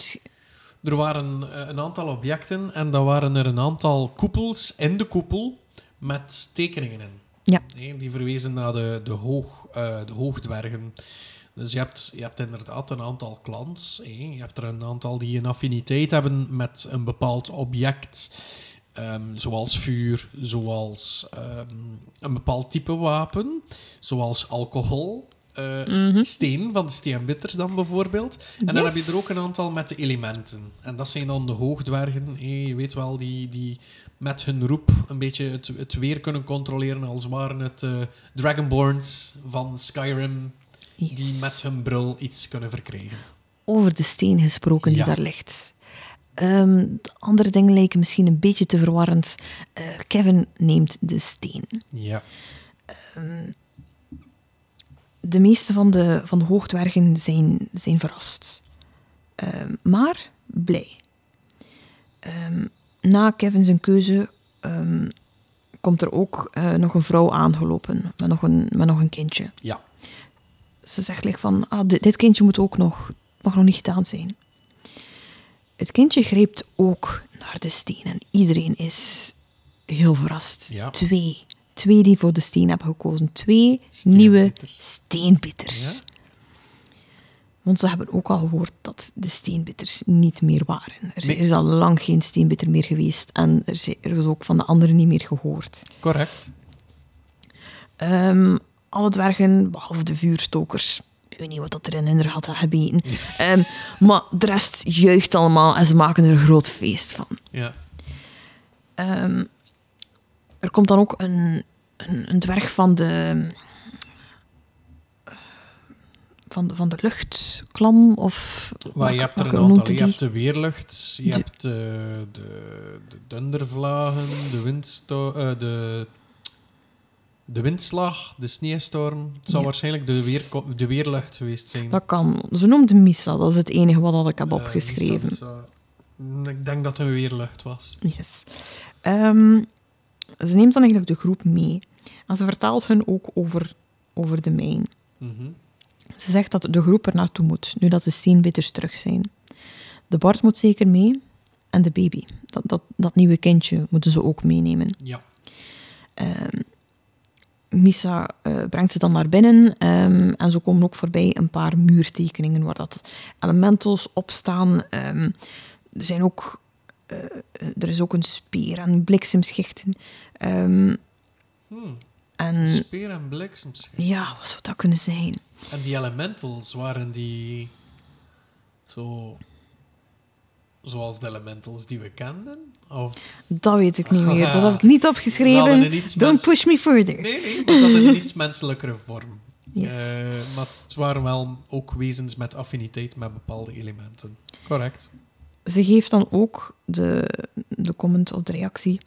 Er waren eh, een aantal objecten en dan waren er een aantal koepels in de koepel met tekeningen in. Ja. Nee, die verwezen naar de, de, hoog, eh, de hoogdwergen. Dus je hebt, je hebt inderdaad een aantal hè. Je hebt er een aantal die een affiniteit hebben met een bepaald object. ehm, zoals vuur, zoals ehm, een bepaald type wapen, zoals alcohol, eh, Mhm. steen van de steenbitters dan bijvoorbeeld. En dan heb je er ook een aantal met de elementen. En dat zijn dan de hoogdwergen. Je weet wel, die, die met hun roep een beetje het, het weer kunnen controleren, als waren het eh, Dragonborns van Skyrim, Yes. die met hun brul iets kunnen verkrijgen. Over de steen gesproken die Ja. daar ligt. Ehm, de andere dingen lijken misschien een beetje te verwarrend. Eh, Kevin neemt de steen. Ja. De meeste van de, van de hoogdwergen zijn, zijn verrast. Ehm, maar blij. Ehm, na Kevin zijn keuze ehm, komt er ook eh, nog een vrouw aangelopen met nog een, met nog een kindje. Ja. Ze zegt like van, ah, dit, dit kindje moet ook nog, mag nog niet gedaan zijn. Het kindje grijpt ook naar de steen en iedereen is heel verrast. Ja. Twee. Twee die voor de steen hebben gekozen. Twee nieuwe steenbitters. Ja. Want ze hebben ook al gehoord dat de steenbitters niet meer waren. Er Nee. is al lang geen steenbitter meer geweest en er is, is ook van de anderen niet meer gehoord. Correct. Ehm, alle dwergen, behalve de vuurstokers. Ik weet niet wat dat er in hun had gebeten. Ehm, maar de rest juicht allemaal en ze maken er een groot feest van. Ja. Ehm, er komt dan ook een, een, een dwerg van de, van de, van de luchtklam of... Maar je hebt er een aantal. Je hebt de weerlucht, je De- hebt eh, de, de dundervlagen, de, windsto eh, de, de windslag, de sneeuwstorm. Het zal Ja. waarschijnlijk de, weer, de weerlucht geweest zijn. Dat kan. Ze noemde Misa, dat is het enige wat ik heb Eh, opgeschreven. Ik denk dat het een weerlucht was. Yes. Ehm, ze neemt dan eigenlijk de groep mee. En ze vertelt hun ook over, over de mijn. Mhm. Ze zegt dat de groep er naartoe moet, nu dat de steenbitters terug zijn. De Bart moet zeker mee. En de baby. Dat, dat, dat nieuwe kindje moeten ze ook meenemen. Ja. Misa eh, brengt ze dan naar binnen. ehm, en zo komen ook voorbij een paar muurtekeningen waar dat elementals op staan. Ehm, er zijn ook... eh, er is ook een speer en bliksemschichten. Ehm, Hmm. En Speer en bliksemschicht. ja, wat zou dat kunnen zijn? En die elementals waren die zo zoals de elementals die we kenden? Of Dat weet ik niet meer. Dat heb ik niet opgeschreven. Don't push me further. nee, nee, maar hadden een iets menselijkere vorm. Yes. Eh, maar het waren wel ook wezens met affiniteit met bepaalde elementen. Correct. Ze geeft dan ook de, de comment of de reactie.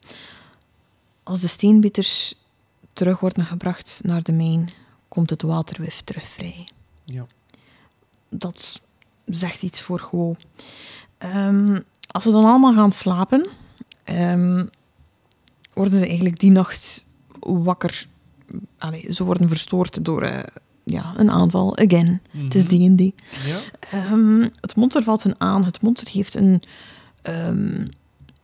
Als de steenbitters terug worden gebracht naar de mijn, komt het waterwif terug vrij. Ja. Dat zegt iets voor Go. Ehm, als ze dan allemaal gaan slapen, ehm, worden ze eigenlijk die nacht wakker. Allee, ze worden verstoord door eh, ja, een aanval. Again, het is Mhm. D&D. Ja. Ehm, het monster valt hun aan. Het monster heeft, een,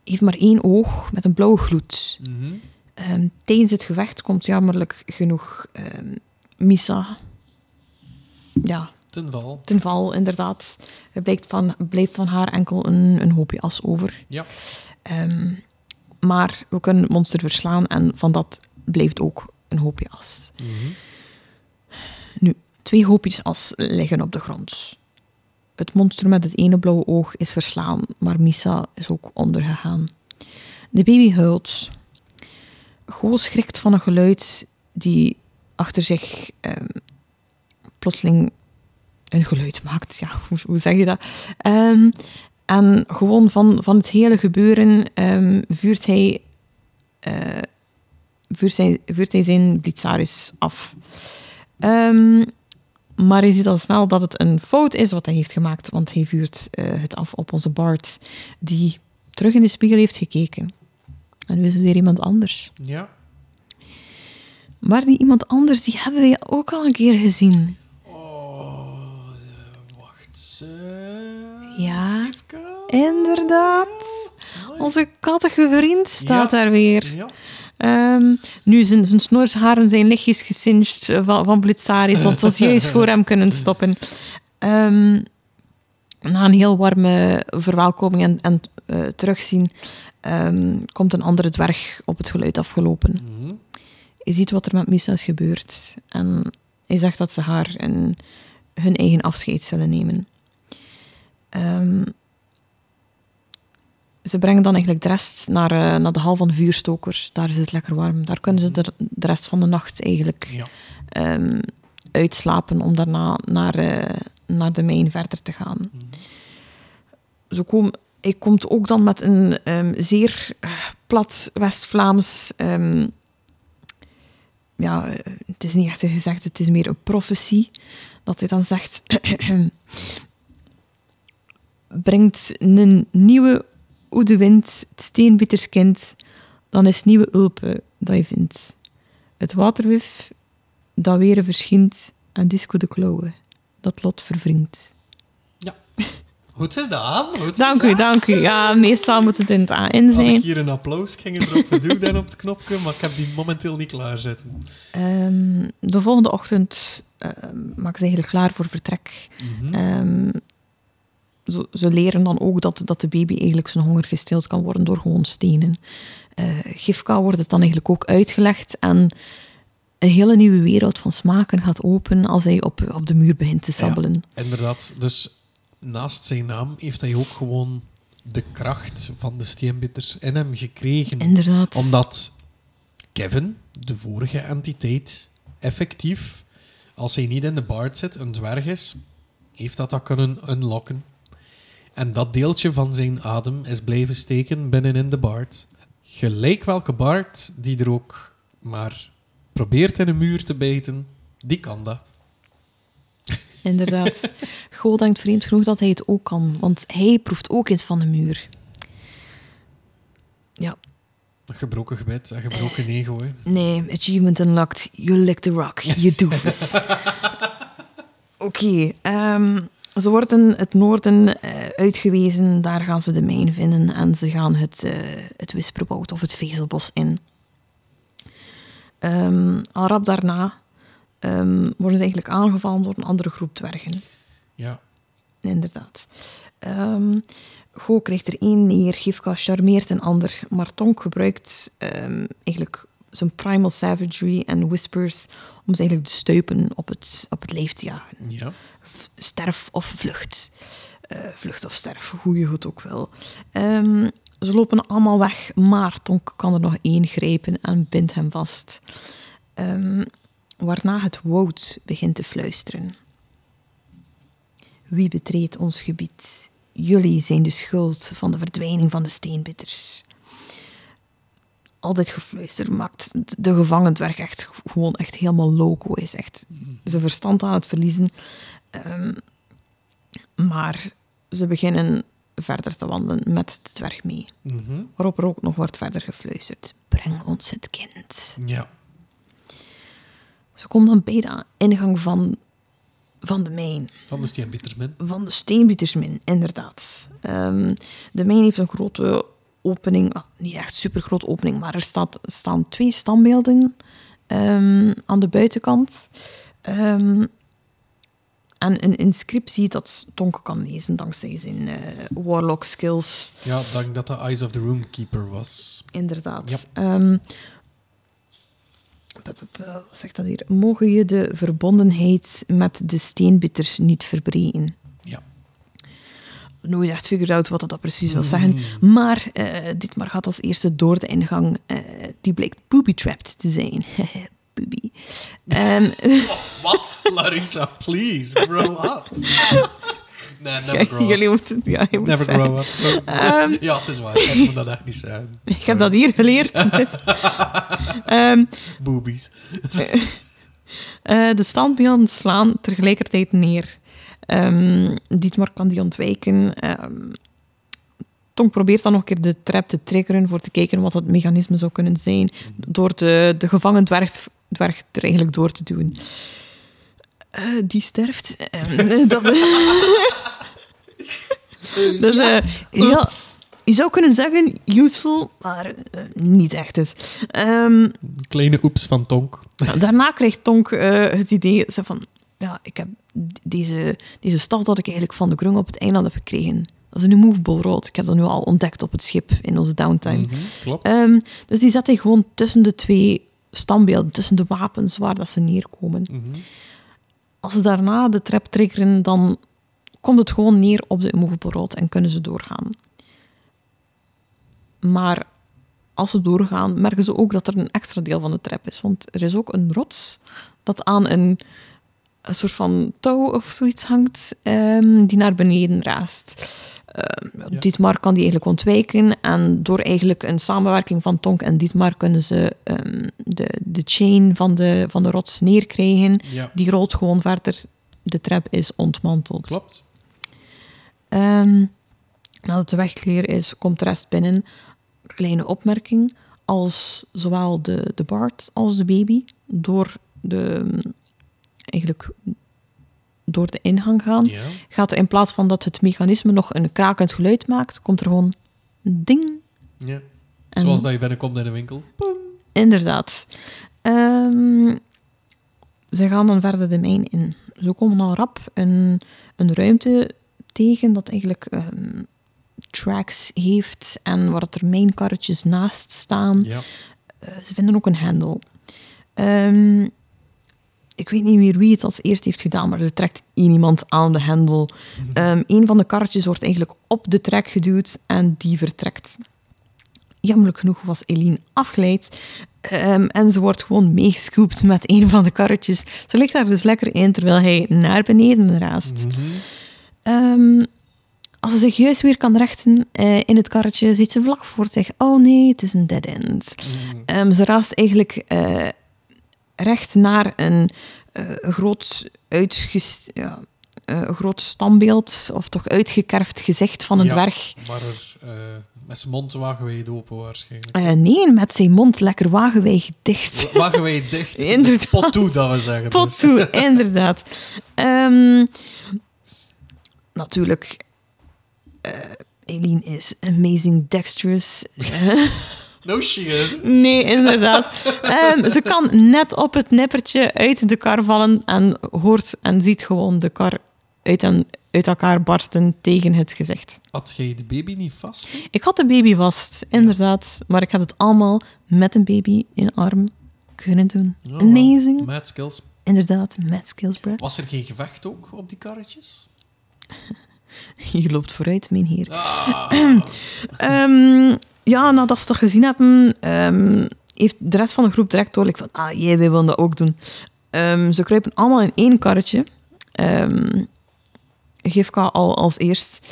heeft maar één oog met een blauwe gloed. Mhm. Ehm, tijdens het gevecht komt jammerlijk genoeg ehm, Misa ja, Ten val. ten val, inderdaad. Er blijkt van, blijft van haar enkel een, een hoopje as over. Ja. Ehm, maar we kunnen het monster verslaan en van dat blijft ook een hoopje as. Mhm. Nu, twee hoopjes as liggen op de grond. Het monster met het ene blauwe oog is verslaan, maar Misa is ook ondergegaan. De baby huilt. Go schrikt van een geluid die achter zich ehm, plotseling een geluid maakt. Ja, hoe, hoe zeg je dat? Ehm, en gewoon van, van het hele gebeuren ehm, vuurt, hij, eh, vuurt, hij, vuurt hij zijn blitzaris af. Maar hij ziet al snel dat het een fout is wat hij heeft gemaakt, want hij vuurt eh, het af op onze Bart, die terug in de spiegel heeft gekeken. En nu is het weer iemand anders. Ja. Maar die iemand anders, die hebben we ook al een keer gezien. Oh, wacht. eh, Ja? Gifka? Inderdaad. Onze kattige vriend staat Ja. daar weer. Ja. Ehm, nu, zijn, zijn snorsharen zijn lichtjes gesinged eh, van, van Blitzaris, want het was juist voor hem kunnen stoppen. Ehm, na een heel warme verwelkoming en, en eh, terugzien, ehm, komt een andere dwerg op het geluid afgelopen. Mhm. Je ziet wat er met Misa is gebeurd. En hij zegt dat ze haar en hun eigen afscheid zullen nemen. Ehm, ze brengen dan eigenlijk de rest naar, eh, naar de hal van vuurstokers. Daar is het lekker warm. Daar kunnen ze de, de rest van de nacht eigenlijk Ja. ehm, uitslapen om daarna naar, eh, naar de mijn verder te gaan. Zo kom, hij komt ook dan met een ehm, zeer eh, plat West-Vlaams. ehm, ja, eh, het is niet echt een gezegd, het is meer een profetie. Dat hij dan zegt: Brengt een nieuwe oude wind, het steenbitterskind, dan is nieuwe ulpe dat je vindt. Het waterwif dat weer verschijnt en disco de klauwen, dat lot vervringt. ja. Goed gedaan. Goed Dank u, dank u. Ja, meestal moet het in het A in Had ik zijn. hier een applaus ging erop dan op het knopje, maar ik heb die momenteel niet klaarzitten. Ehm, de volgende ochtend ehm maken ze eigenlijk klaar voor vertrek. Mhm. Ehm, zo, ze leren dan ook dat, dat de baby eigenlijk zijn honger gestild kan worden door gewoon stenen. Eh Gifka wordt het dan eigenlijk ook uitgelegd en een hele nieuwe wereld van smaken gaat open als hij op, op de muur begint te sabbelen. Inderdaad. Dus naast zijn naam heeft hij ook gewoon de kracht van de steenbitters in hem gekregen. Inderdaad. Omdat Kevin, de vorige entiteit, effectief, als hij niet in de baard zit, een dwerg is, heeft dat dat kunnen unlocken. En dat deeltje van zijn adem is blijven steken binnenin de baard. Gelijk welke baard die er ook maar probeert in een muur te bijten, die kan dat. Inderdaad. Goh denkt vreemd genoeg dat hij het ook kan, want hij proeft ook iets van de muur. Ja, Een gebroken gebed en gebroken ego. Hè. nee, achievement unlocked. You lick the rock, you doofus. Oké, ehm, ze worden het noorden eh, uitgewezen. Daar gaan ze de mijn vinden en ze gaan het, eh het Wisperwoud of het Vezelbos in. Ehm al rap daarna ehm, worden ze eigenlijk aangevallen door een andere groep dwergen. Ja. Inderdaad. Ehm Go krijgt er één neer, Gifka charmeert een ander, maar Tonk gebruikt eigenlijk zijn primal savagery en whispers om ze eigenlijk te stuipen op het, op het lijf te jagen. ja. Sterf of vlucht. Eh, vlucht of sterf, hoe je het ook wil. Ehm, ze lopen allemaal weg, maar Tonk kan er nog één grijpen en bindt hem vast. Ehm, waarna het woud begint te fluisteren. Wie betreedt ons gebied? Jullie zijn de schuld van de verdwijning van de steenbitters. Al dit gefluister maakt de gevangen dwerg echt gewoon echt helemaal loco. Is echt zijn verstand aan het verliezen. Ehm, maar ze beginnen verder te wandelen met de dwerg mee. Mhm. Waarop er ook nog wordt verder gefluisterd. Breng ons het kind. Ja. Ze komen dan bij de ingang van, van de mijn. Van de steenbittersmin. Van de steenbietersmin, inderdaad. Ehm, de mijn heeft een grote opening. ah, niet echt super grote opening, maar er staat, staan twee standbeelden ehm, aan de buitenkant. Ehm, en een inscriptie dat Tonk kan lezen dankzij zijn eh, warlock skills. Ja, ik denk dat dat Eyes of the Roomkeeper was. Inderdaad. Ja. P- wat zegt dat hier? Mogen je de verbondenheid met de steenbitters niet verbreken? Ja. Nooit echt figured out wat dat precies wil zeggen. Maar eh dit maar gaat als eerste door de ingang. eh, die blijkt booby-trapped te zijn. Booby. Ehm, Wat? Larissa, please, grow up. nee, never grow up. Jullie moeten... Ja, je moet Never grow up. Sorry. ja, het is waar. Ik moet dat echt niet zeggen. Ik heb dat hier geleerd. Dit. Ehm, Boobies. Eh, de standbeelden slaan tegelijkertijd neer. Ehm Dietmar kan die ontwijken. Ehm Tonk probeert dan nog een keer de trap te triggeren voor te kijken wat het mechanisme zou kunnen zijn. Door de, de gevangen dwerg, dwerg er eigenlijk door te duwen. Eh, die sterft. Ehm, dat, Dus eh, heel, je zou kunnen zeggen useful, maar eh, niet echt dus. Ehm, Kleine oeps van Tonk. daarna krijgt Tonk eh, het idee zo van... Ja, ik heb deze, deze staf dat ik eigenlijk van de grung op het eiland heb gekregen. Dat is een movable road. Ik heb dat nu al ontdekt op het schip in onze downtime. Mhm, klopt. Ehm, dus die zet hij gewoon tussen de twee standbeelden, tussen de wapens waar dat ze neerkomen. Mhm. Als ze daarna de trap triggeren, dan komt het gewoon neer op de immovable en kunnen ze doorgaan. Maar als ze doorgaan, merken ze ook dat er een extra deel van de trap is. Want er is ook een rots dat aan een, een soort van touw of zoiets hangt, ehm, die naar beneden raast. Ja. Dietmar kan die eigenlijk ontwijken. En door eigenlijk een samenwerking van Tonk en Dietmar kunnen ze ehm, de, de chain van de, van de rots neerkrijgen. Ja, Die rolt gewoon verder. De trap is ontmanteld. klopt. Ehm, nadat de weg clear is, komt de rest binnen. Kleine opmerking. Als zowel de, de Bart als de baby door de, eigenlijk door de ingang gaan, Ja. gaat er in plaats van dat het mechanisme nog een krakend geluid maakt, komt er gewoon een ding. ja. En- Zoals dat je binnenkomt in een winkel. Inderdaad. Ehm, ze gaan dan verder de mijn in. Zo komen al rap een, een ruimte tegen dat eigenlijk ehm, tracks heeft en waar er mijnkarretjes naast staan. Ja. Eh, ze vinden ook een hendel. Ehm, ik weet niet meer wie het als eerste heeft gedaan, maar er trekt één iemand aan de hendel. Ehm een van de karretjes wordt eigenlijk op de trek geduwd en die vertrekt. Jammerlijk genoeg was Eline afgeleid ehm, en ze wordt gewoon meegescoopt met een van de karretjes. Ze ligt daar dus lekker in terwijl hij naar beneden raast. Mhm. Ehm, als ze zich juist weer kan rechten eh, in het karretje, ziet ze vlak voor zich: Oh nee, het is een dead end. Mhm. Ehm, ze raast eigenlijk eh, recht naar een eh, groot, uitges ja, eh, groot standbeeld, of toch uitgekerfd gezicht van een Ja. dwerg. Maar er eh, met zijn mond wagenwijd open waarschijnlijk. Nee, met zijn mond lekker wagenwijd dicht. Wagenwijd dicht. Inderdaad. Pot toe, dat we zeggen. Pot dus. toe, inderdaad. Ehm, natuurlijk, Eline is amazing dexterous. No, she is. Nee, inderdaad. Ehm, ze kan net op het nippertje uit de kar vallen en hoort en ziet gewoon de kar uit, en, uit elkaar barsten tegen het gezicht. Had jij de baby niet vast? hè? Ik had de baby vast, inderdaad, maar ik heb het allemaal met een baby in arm kunnen doen. Ja, Amazing. Mad skills. Inderdaad, met skills, bro. Was er geen gevecht ook op die karretjes? Je loopt vooruit, mijn heer. Ah, Ehm, ja, nadat ze dat gezien hebben, ehm, heeft de rest van de groep direct doorlijk van, ah, jij, wij willen dat ook doen. Ehm, ze kruipen allemaal in één karretje. Gifka al als eerst.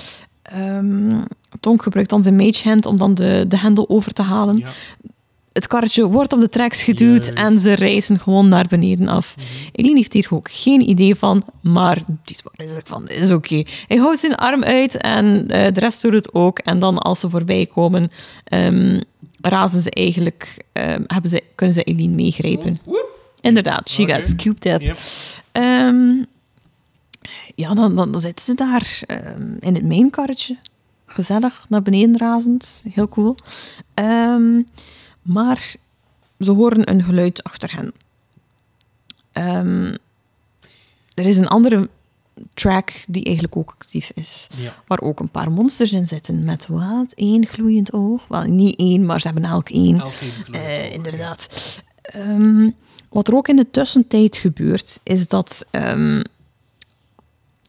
Tonk gebruikt dan zijn mage hand om dan de, de hendel over te halen. ja. Het karretje wordt op de tracks geduwd Juist. en ze reizen gewoon naar beneden af. Eline heeft hier ook geen idee van, maar dit is van, is oké. Hij houdt zijn arm uit en eh, de rest doet het ook. En dan als ze voorbij komen, ehm, razen ze eigenlijk, ehm, hebben ze, kunnen ze Eline meegrijpen. Inderdaad, she Oké. got scooped up. Yep. Ehm, ja, dan, dan, dan zitten ze daar in het mijnkarretje. Gezellig, naar beneden razend. Heel cool. Ehm, maar ze horen een geluid achter hen. Ehm, er is een andere track die eigenlijk ook actief is. Ja. Waar ook een paar monsters in zitten met wat? één gloeiend oog? Wel, niet één, maar ze hebben elk één. Elk Eh, inderdaad. Ehm, wat er ook in de tussentijd gebeurt, is dat ehm,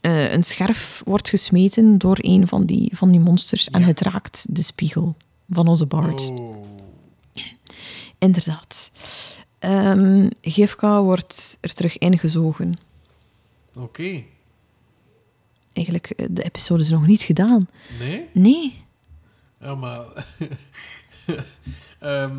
eh, een scherf wordt gesmeten door een van die, van die monsters en het raakt de spiegel van onze bard. Oh. Inderdaad. Ehm Gifka wordt er terug ingezogen. Oké. Eigenlijk, eh, de episode is nog niet gedaan. Nee? Nee, Ja, maar... Ehm,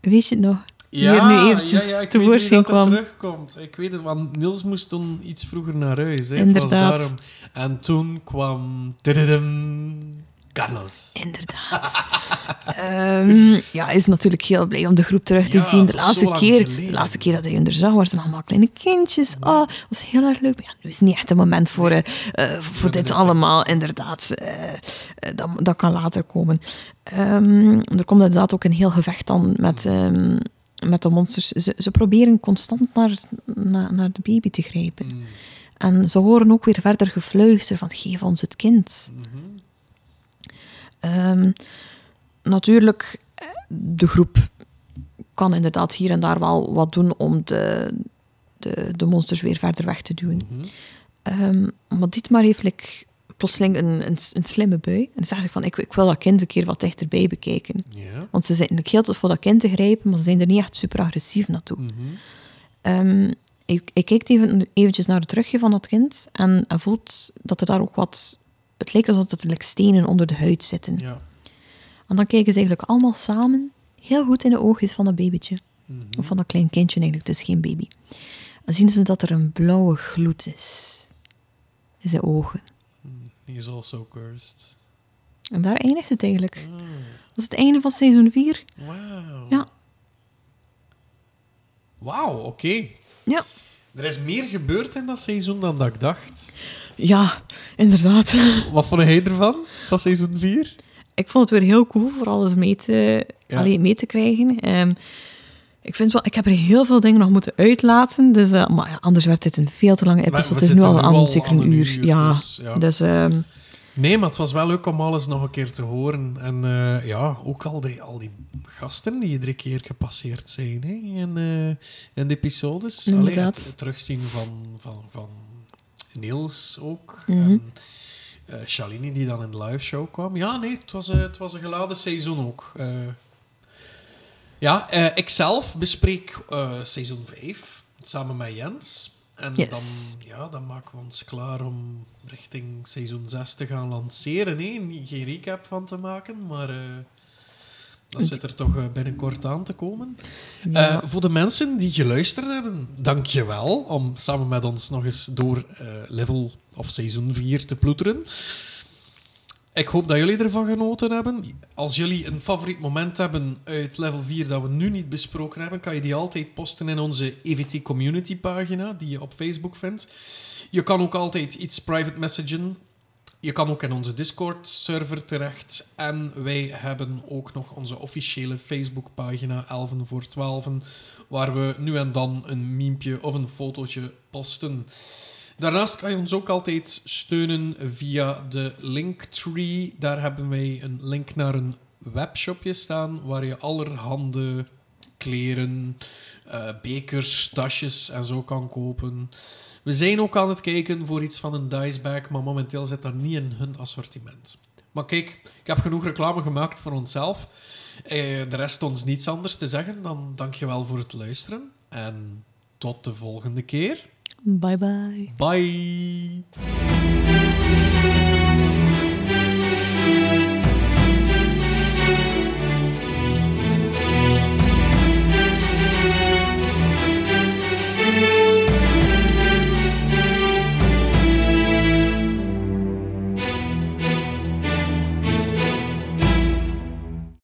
weet je het nog? ja, Hier nu eventjes ja, ja, ik weet dat kwam. terugkomt. Ik weet het, want Niels moest toen iets vroeger naar huis. Hè. Het was daarom. En toen kwam... tududum, Carlos. Inderdaad. Ehm, ja, hij is natuurlijk heel blij om de groep terug te Ja, zien. De laatste, keer, geleden. de laatste keer dat hij hun er zag, waren ze allemaal kleine kindjes. Oh, was heel erg leuk. Maar ja, nu is niet echt het moment voor, eh, eh, voor dit allemaal. Inderdaad, Eh, dat, dat kan later komen. Ehm, er komt inderdaad ook een heel gevecht dan met, ehm, met de monsters. Ze, ze proberen constant naar, naar, naar de baby te grijpen. Mm. En ze horen ook weer verder gefluister van geef ons het kind. Ehm, natuurlijk, de groep kan inderdaad hier en daar wel wat doen om de, de, de monsters weer verder weg te duwen. Ehm, maar Dietmar heeft like, plotseling een, een, een slimme bui. En dan zegt hij van, ik, ik wil dat kind een keer wat dichterbij bekijken. Want ze zijn heel tijd voor dat kind te grijpen, maar ze zijn er niet echt super agressief naartoe. Mhm. Ehm, ik, ik kijk even, eventjes naar het rugje van dat kind en, en voelt dat er daar ook wat... Het lijkt alsof er like, stenen onder de huid zitten. Ja. En dan kijken ze eigenlijk allemaal samen heel goed in de oogjes van dat babytje. Mhm. Of van dat klein kindje eigenlijk, het is geen baby. En zien ze dat er een blauwe gloed is. In zijn ogen. He is also cursed. En daar eindigt het eigenlijk. Ah, Dat is het einde van seizoen 4. Wauw. Ja. Wauw, oké. Ja. Er is meer gebeurd in dat seizoen dan dat ik dacht. Ja, inderdaad. Wat vond jij ervan, van seizoen 4? Ik vond het weer heel cool voor alles mee te, Ja. mee te krijgen. Ehm, ik, vind wel, ik heb er heel veel dingen nog moeten uitlaten. Dus, eh, maar ja, anders werd dit een veel te lange episode. Het is nu al al zeker een uur. uur, ja. dus, ja. Dus ehm, Nee, maar het was wel leuk om alles nog een keer te horen. En eh, ja, ook al die, al die gasten die iedere keer gepasseerd zijn hè, in, eh, in de episodes. Allee, Inderdaad. het, het terugzien van, van, van Niels ook. Mhm. En eh Shalini die dan in de live show kwam. Ja, nee, het was, eh, het was een geladen seizoen ook. Eh, ja, ik zelf bespreek seizoen 5 samen met Jens. En Yes. dan, ja, dan maken we ons klaar om richting seizoen 6 te gaan lanceren. Hè. Niet, geen recap van te maken, maar dat zit er toch eh, binnenkort aan te komen. ja. Eh, voor de mensen die geluisterd hebben, dank je wel om samen met ons nog eens door eh, level of seizoen 4 te ploeteren. Ik hoop dat jullie ervan genoten hebben. Als jullie een favoriet moment hebben uit level 4 dat we nu niet besproken hebben, kan je die altijd posten in onze EVT community pagina die je op Facebook vindt. Je kan ook altijd iets private messagen. Je kan ook in onze Discord-server terecht. En wij hebben ook nog onze officiële Facebook-pagina 11 voor 12, waar we nu en dan een memepje of een fotootje posten. Daarnaast kan je ons ook altijd steunen via de Linktree. Daar hebben wij een link naar een webshopje staan waar je allerhande kleren, eh, bekers, tasjes en zo kan kopen. We zijn ook aan het kijken voor iets van een dicebag, maar momenteel zit dat niet in hun assortiment. Maar kijk, ik heb genoeg reclame gemaakt voor onszelf. Eh, de rest ons niets anders te zeggen dan dankjewel voor het luisteren. En tot de volgende keer. Bye bye. Bye.